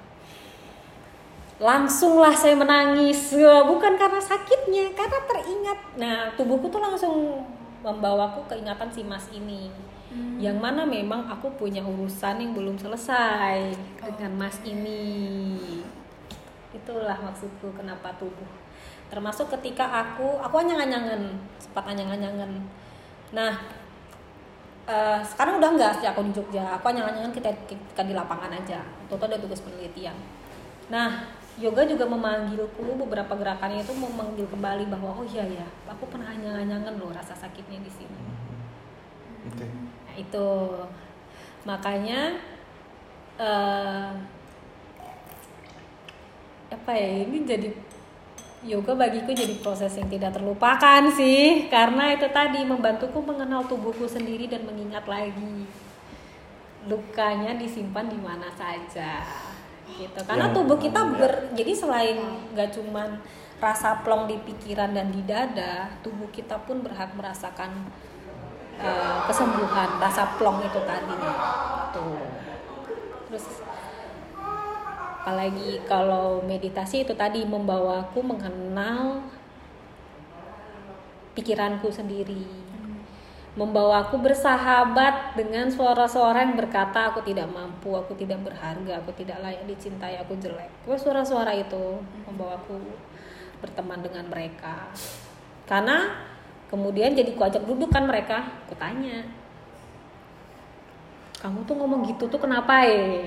langsunglah saya menangis. Wah, bukan karena sakitnya karena teringat. Nah tubuhku tuh langsung membawaku keingatan si mas ini. Yang mana memang aku punya urusan yang belum selesai dengan mas ini. Itulah maksudku kenapa tubuh. Termasuk ketika aku aku anyang-anyangan sempat anyang-anyangan. Nah eh, sekarang udah enggak sejak aku di Jogja? Aku anyang-anyangan kita, kita di lapangan aja. Toto ada tugas penelitian. Nah yoga juga memanggilku beberapa gerakannya itu memanggil kembali bahwa oh iya ya aku pernah anyang-anyangan loh rasa sakitnya di sini. Oke. Nah, itu. Makanya eh apa ya ini jadi yoga bagiku jadi proses yang tidak terlupakan sih karena itu tadi membantuku mengenal tubuhku sendiri dan mengingat lagi lukanya disimpan di mana saja gitu. Karena Yang- tubuh kita ya. ber jadi selain nggak cuman rasa plong di pikiran dan di dada tubuh kita pun berhak merasakan eh, kesembuhan rasa plong itu tadi. Tuh terus apalagi kalau meditasi itu tadi membawaku mengenal pikiranku sendiri membawaku bersahabat dengan suara-suara yang berkata aku tidak mampu, aku tidak berharga, aku tidak layak dicintai, aku jelek. Suara-suara itu membawaku berteman dengan mereka. Karena kemudian jadi kuajak duduk kan mereka, aku tanya, kamu tuh ngomong gitu tuh kenapa ya?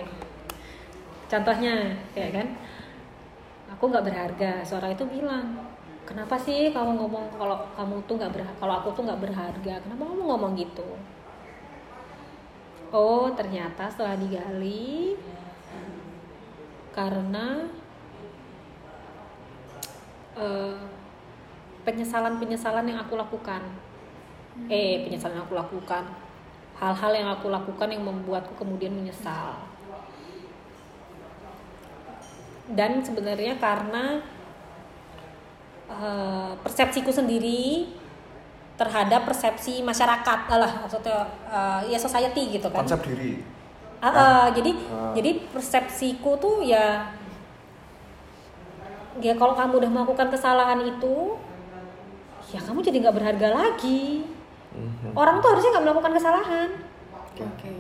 Contohnya, ya kan? Aku nggak berharga. Suara itu bilang, kenapa sih kamu ngomong kalau kamu tuh nggak berharga, kalau aku tuh nggak berharga? Kenapa kamu ngomong gitu? Oh, ternyata setelah digali, karena eh, penyesalan-penyesalan yang aku lakukan, eh penyesalan yang aku lakukan, hal-hal yang aku lakukan yang membuatku kemudian menyesal. Dan sebenarnya karena eh, persepsiku sendiri terhadap persepsi masyarakat lah maksudnya eh, ya society gitu kan. Konsep diri. Ah, ah, jadi Ah. jadi persepsiku tuh ya ya kalau kamu udah melakukan kesalahan itu ya kamu jadi nggak berharga lagi Mhm. orang tuh harusnya nggak melakukan kesalahan Oke.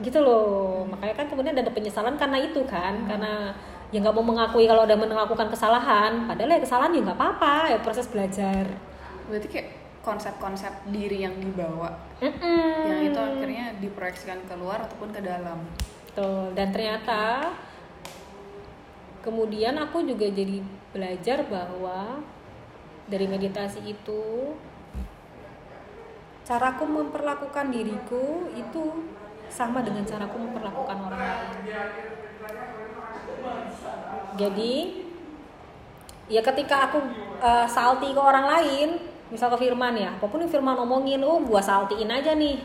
gitu loh makanya kan kemudian ada penyesalan karena itu kan karena ya nggak mau mengakui kalau udah melakukan kesalahan padahal ya kesalahan ya nggak apa-apa ya proses belajar Berarti kayak konsep-konsep diri yang dibawa Mm-mm. yang itu akhirnya diproyeksikan keluar ataupun ke dalam. Tuh, dan ternyata kemudian aku juga jadi belajar bahwa dari meditasi itu caraku memperlakukan diriku itu sama dengan caraku memperlakukan orang lain. Jadi ya ketika aku eh, salty ke orang lain, misal ke Firman ya, apa pun yang Firman omongin, oh gua saltiin aja nih.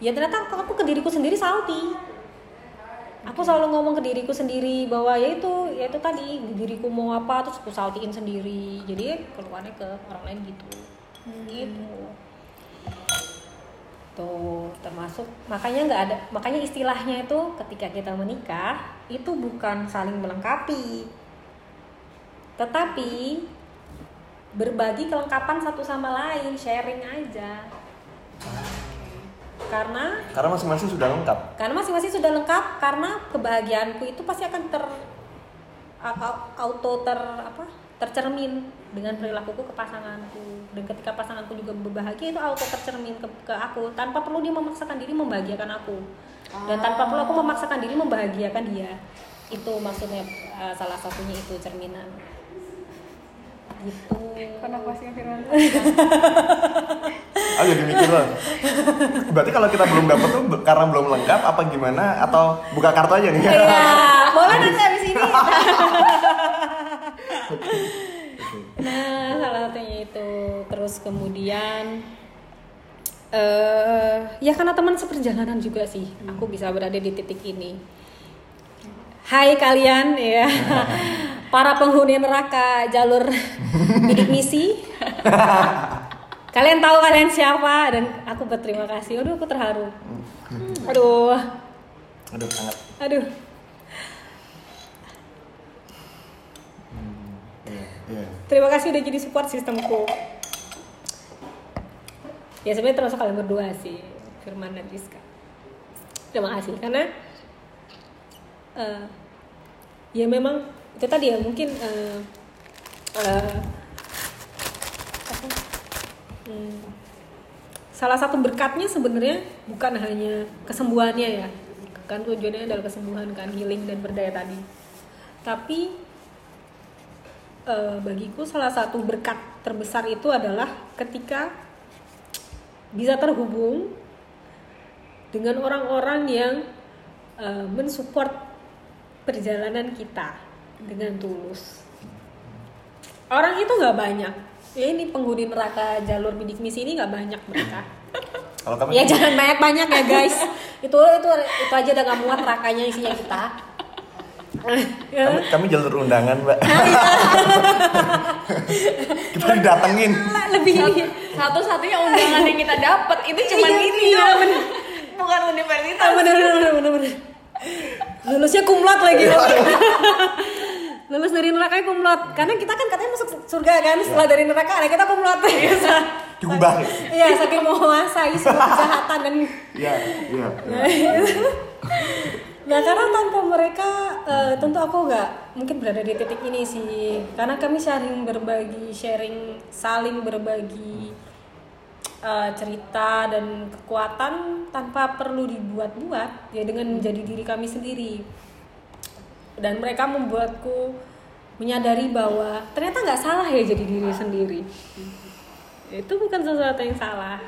Ya ternyata aku ke diriku sendiri salty. Aku selalu ngomong ke diriku sendiri bahwa ya itu ya itu tadi diriku mau apa terus aku saltiin sendiri. Jadi keluarnya ke orang lain gitu. Gitu tuh termasuk makanya nggak ada makanya istilahnya itu ketika kita menikah itu bukan saling melengkapi. Tetapi berbagi kelengkapan satu sama lain sharing aja. Karena Karena masing-masing sudah lengkap. karena masing-masing sudah lengkap karena kebahagiaanku itu pasti akan ter auto ter apa tercermin dengan perilakuku ke pasanganku dan ketika pasanganku juga berbahagia itu auto tercermin ke, ke aku tanpa perlu dia memaksakan diri membahagiakan aku dan tanpa perlu aku memaksakan diri membahagiakan dia itu maksudnya eh, salah satunya itu cerminan gitu Kenapa sih Firman? Oh jadi mikir loh. Berarti kalau kita belum dapat tuh karena belum lengkap apa gimana atau buka kartu aja nih? Iya, boleh nanti habis ini. nah, salah satunya itu. Terus kemudian eh ya karena teman seperjalanan juga sih, aku bisa berada di titik ini. Hai kalian ya, para penghuni neraka jalur bidik misi. Kalian tahu kalian siapa dan aku berterima kasih. Aduh, aku terharu. Aduh, Aduh sangat. aduh. Terima kasih udah jadi support sistemku. Ya sebenarnya termasuk kalian berdua sih, Firman dan Rizka. Terima kasih karena eh, ya memang itu tadi ya mungkin eh, apa, hmm, salah satu berkatnya sebenarnya bukan hanya kesembuhannya ya, kan tujuannya adalah kesembuhan kan healing dan berdaya tadi tapi eh, bagiku salah satu berkat terbesar itu adalah ketika bisa terhubung dengan orang-orang yang eh, mensupport perjalanan kita dengan tulus. Orang itu nggak banyak. Ya ini penghuni neraka jalur bidik misi ini nggak banyak mereka. Kalau Ya jangan banyak-banyak ya guys. itu itu itu aja udah gak muat rakanya isinya kita. Ya. kami, kami jalur undangan, Mbak. kita didatengin. lebih Satu-satunya undangan yang kita dapat itu cuma Iya, ini iya, doang. bener. Bukan universitas. Ah, bener bener bener bener bener. Lulusnya kumlot lagi. Lulus dari neraka kumlot. Karena kita kan katanya masuk surga kan setelah dari neraka, nah kita kumlot. Diubah. Iya, saking menguasai semua kejahatan dan Iya, iya. Nah karena tanpa mereka eh, tentu aku nggak mungkin berada di titik ini sih. Karena kami saling berbagi sharing saling berbagi eh, cerita dan kekuatan tanpa perlu dibuat-buat ya dengan menjadi diri kami sendiri. Dan mereka membuatku menyadari bahwa ternyata nggak salah ya jadi diri sendiri. Itu bukan sesuatu yang salah.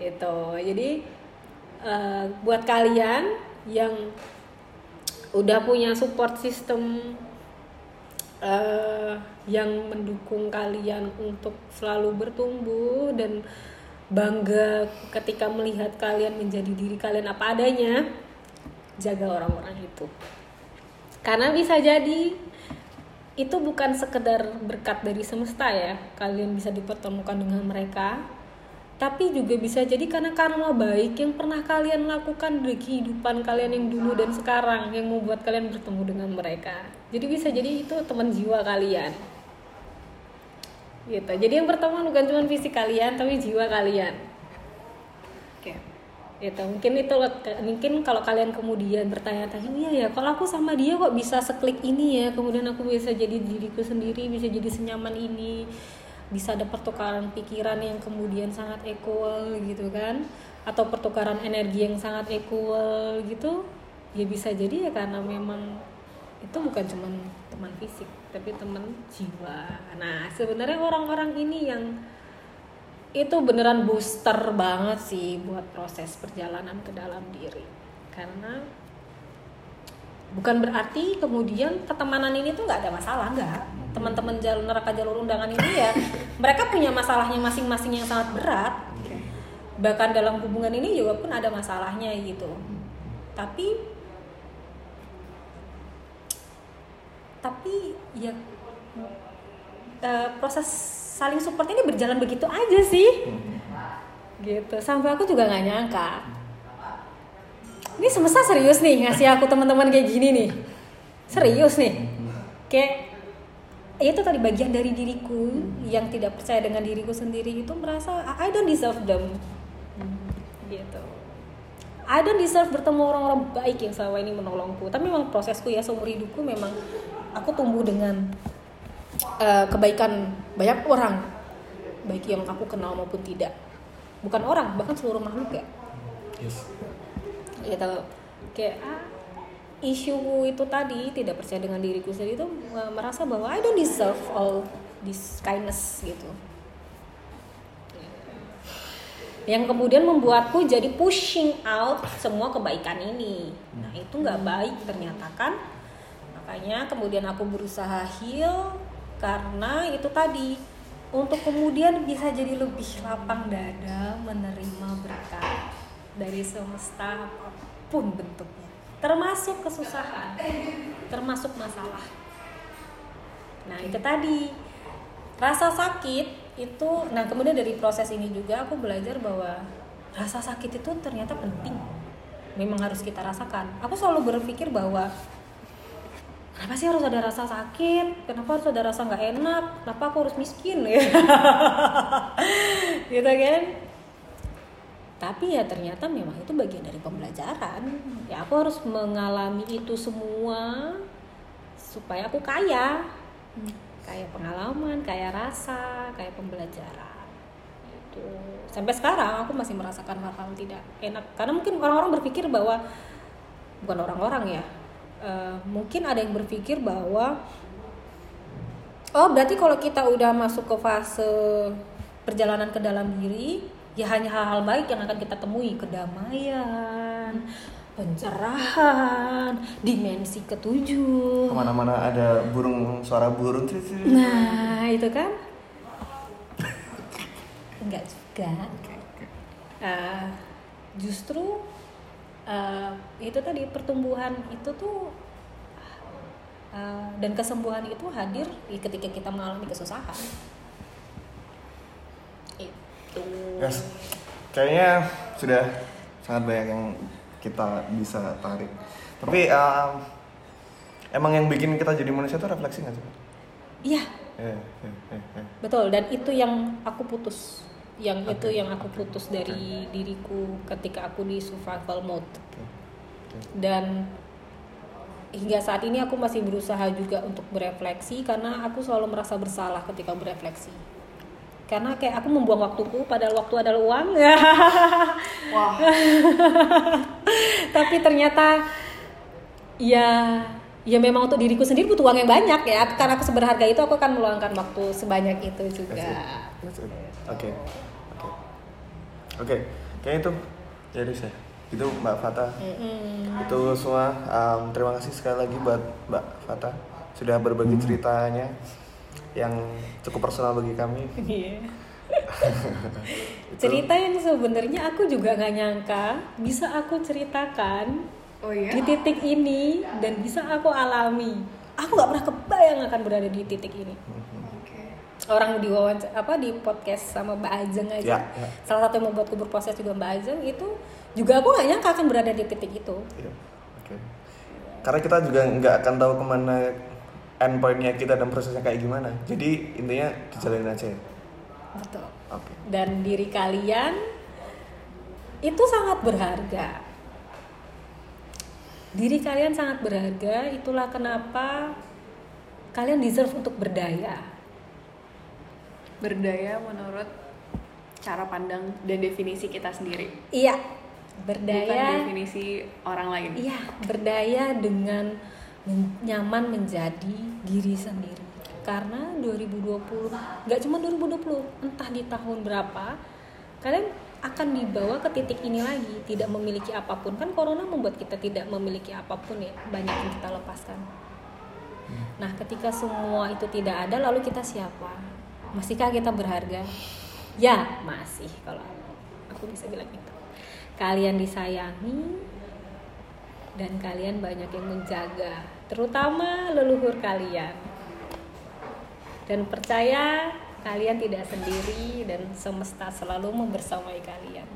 Itu jadi eh, buat kalian yang udah punya support system eh, yang mendukung kalian untuk selalu bertumbuh dan bangga ketika melihat kalian menjadi diri kalian apa adanya jaga orang-orang itu. Karena bisa jadi itu bukan sekedar berkat dari semesta ya kalian bisa dipertemukan dengan mereka tapi juga bisa jadi karena karma baik yang pernah kalian lakukan di kehidupan kalian yang dulu dan sekarang yang membuat kalian bertemu dengan mereka. Jadi bisa jadi itu teman jiwa kalian. Gitu. Jadi yang pertama bukan cuma fisik kalian tapi jiwa kalian. Oke. gitu. Mungkin itu mungkin kalau kalian kemudian bertanya-tanya iya ya kalau aku sama dia kok bisa seklik ini ya? Kemudian aku bisa jadi diriku sendiri bisa jadi senyaman ini bisa ada pertukaran pikiran yang kemudian sangat equal gitu kan? Atau pertukaran energi yang sangat equal gitu? Ya bisa jadi ya karena memang itu bukan cuma teman fisik tapi teman jiwa. Nah sebenarnya orang-orang ini yang itu beneran booster banget sih buat proses perjalanan ke dalam diri. Karena bukan berarti kemudian pertemanan ini tuh nggak ada masalah nggak teman-teman jalur neraka jalur undangan ini ya mereka punya masalahnya masing-masing yang sangat berat. Bahkan dalam hubungan ini juga pun ada masalahnya gitu. Tapi tapi ya eh, proses saling support ini berjalan begitu aja sih. Gitu. Sampai aku juga nggak nyangka. Ini semesta serius nih ngasih aku teman-teman kayak gini nih. Serius nih. Kayak ya itu tadi bagian dari diriku yang tidak percaya dengan diriku sendiri itu merasa I don't deserve them. Gitu. I don't deserve bertemu orang-orang baik yang selama ini menolongku. Tapi memang prosesku ya seumur hidupku memang aku tumbuh dengan eh, kebaikan banyak orang. Baik yang aku kenal maupun tidak. Bukan orang bahkan seluruh makhluk ya. Yes. gitu. Kayak ah, isu itu tadi tidak percaya dengan diriku sendiri itu merasa bahwa I don't deserve all this kindness gitu. Yang kemudian membuatku jadi pushing out semua kebaikan ini. Nah itu nggak baik ternyata kan? Makanya kemudian aku berusaha heal karena itu tadi untuk kemudian bisa jadi lebih lapang dada menerima berkat dari semesta apa pun bentuknya termasuk kesusahan. Termasuk masalah. Nah itu tadi. Rasa sakit itu nah kemudian dari proses ini juga aku belajar bahwa rasa sakit itu ternyata penting. Memang harus kita rasakan. Aku selalu berpikir bahwa kenapa sih harus ada rasa sakit? Kenapa harus ada rasa nggak enak? Kenapa aku harus miskin? Gitu kan tapi ya ternyata memang itu bagian dari pembelajaran. Ya aku harus mengalami itu semua supaya aku kaya. Kayak pengalaman kayak rasa kayak pembelajaran. Itu sampai sekarang aku masih merasakan hal-hal tidak enak. Karena mungkin orang-orang berpikir bahwa bukan orang-orang ya eh, mungkin ada yang berpikir bahwa oh berarti kalau kita udah masuk ke fase perjalanan ke dalam diri ya hanya hal-hal baik yang akan kita temui kedamaian pencerahan dimensi ketujuh Ke mana-mana ada burung suara burung. Nah, itu kan enggak juga. Ah, justru ah, itu tadi pertumbuhan itu tuh ah, dan kesembuhan itu hadir di ketika kita mengalami kesusahan. Itu. Yes. Kayaknya sudah sangat banyak yang kita bisa tarik. Tapi um, emang yang bikin kita jadi manusia itu refleksi nggak sih? Iya, eh, eh, eh. betul. Dan itu yang aku putus. Yang itu Oke. yang aku putus dari diriku ketika aku di survival mode. Oke. Oke. dan hingga saat ini aku masih berusaha juga untuk berefleksi karena aku selalu merasa bersalah ketika berefleksi karena kayak aku membuang waktuku padahal waktu adalah uang Wah, tapi ternyata ya ya memang untuk diriku sendiri butuh uang yang banyak ya karena aku seberharga itu aku akan meluangkan waktu sebanyak itu juga. Oke. Oke. Oke. Kayaknya itu ya udah sih. Itu Mbak Fata. Mm-mm. Itu semua. um, terima kasih sekali lagi buat Mbak Fata sudah berbagi ceritanya yang cukup personal bagi kami. Iya. cerita yang sebenarnya aku juga nggak nyangka bisa aku ceritakan oh iya. di titik ini dan bisa aku alami. Aku nggak pernah kebayang akan berada di titik ini. Oke. Orang di wawancara apa di podcast sama Mbak Ajeng aja. Ya, ya. Salah satu yang membuatku berproses juga Mbak Ajeng itu juga aku nggak nyangka akan berada di titik itu. Iya. Oke. Karena kita juga nggak akan tahu ke mana endpointnya kita dan prosesnya kayak gimana. Jadi intinya dijalanin aja. ya. Betul. Oke. Dan diri kalian itu sangat berharga. Diri kalian sangat berharga, itulah kenapa kalian deserve untuk berdaya. Berdaya menurut cara pandang dan definisi kita sendiri. Iya, Bukan berdaya. definisi orang lain. Iya, berdaya dengan men- nyaman menjadi diri sendiri. Karena 2020, nggak cuma 2020, entah di tahun berapa, kalian akan dibawa ke titik ini lagi, tidak memiliki apa pun. Kan corona membuat kita tidak memiliki apa pun ya, banyak yang kita lepaskan. Nah, ketika semua itu tidak ada, lalu kita siapa? Masihkah kita berharga? Ya, masih kalau aku, bisa bilang itu. Kalian disayangi dan kalian banyak yang menjaga, terutama leluhur kalian. Dan percaya kalian tidak sendiri dan semesta selalu membersamai kalian.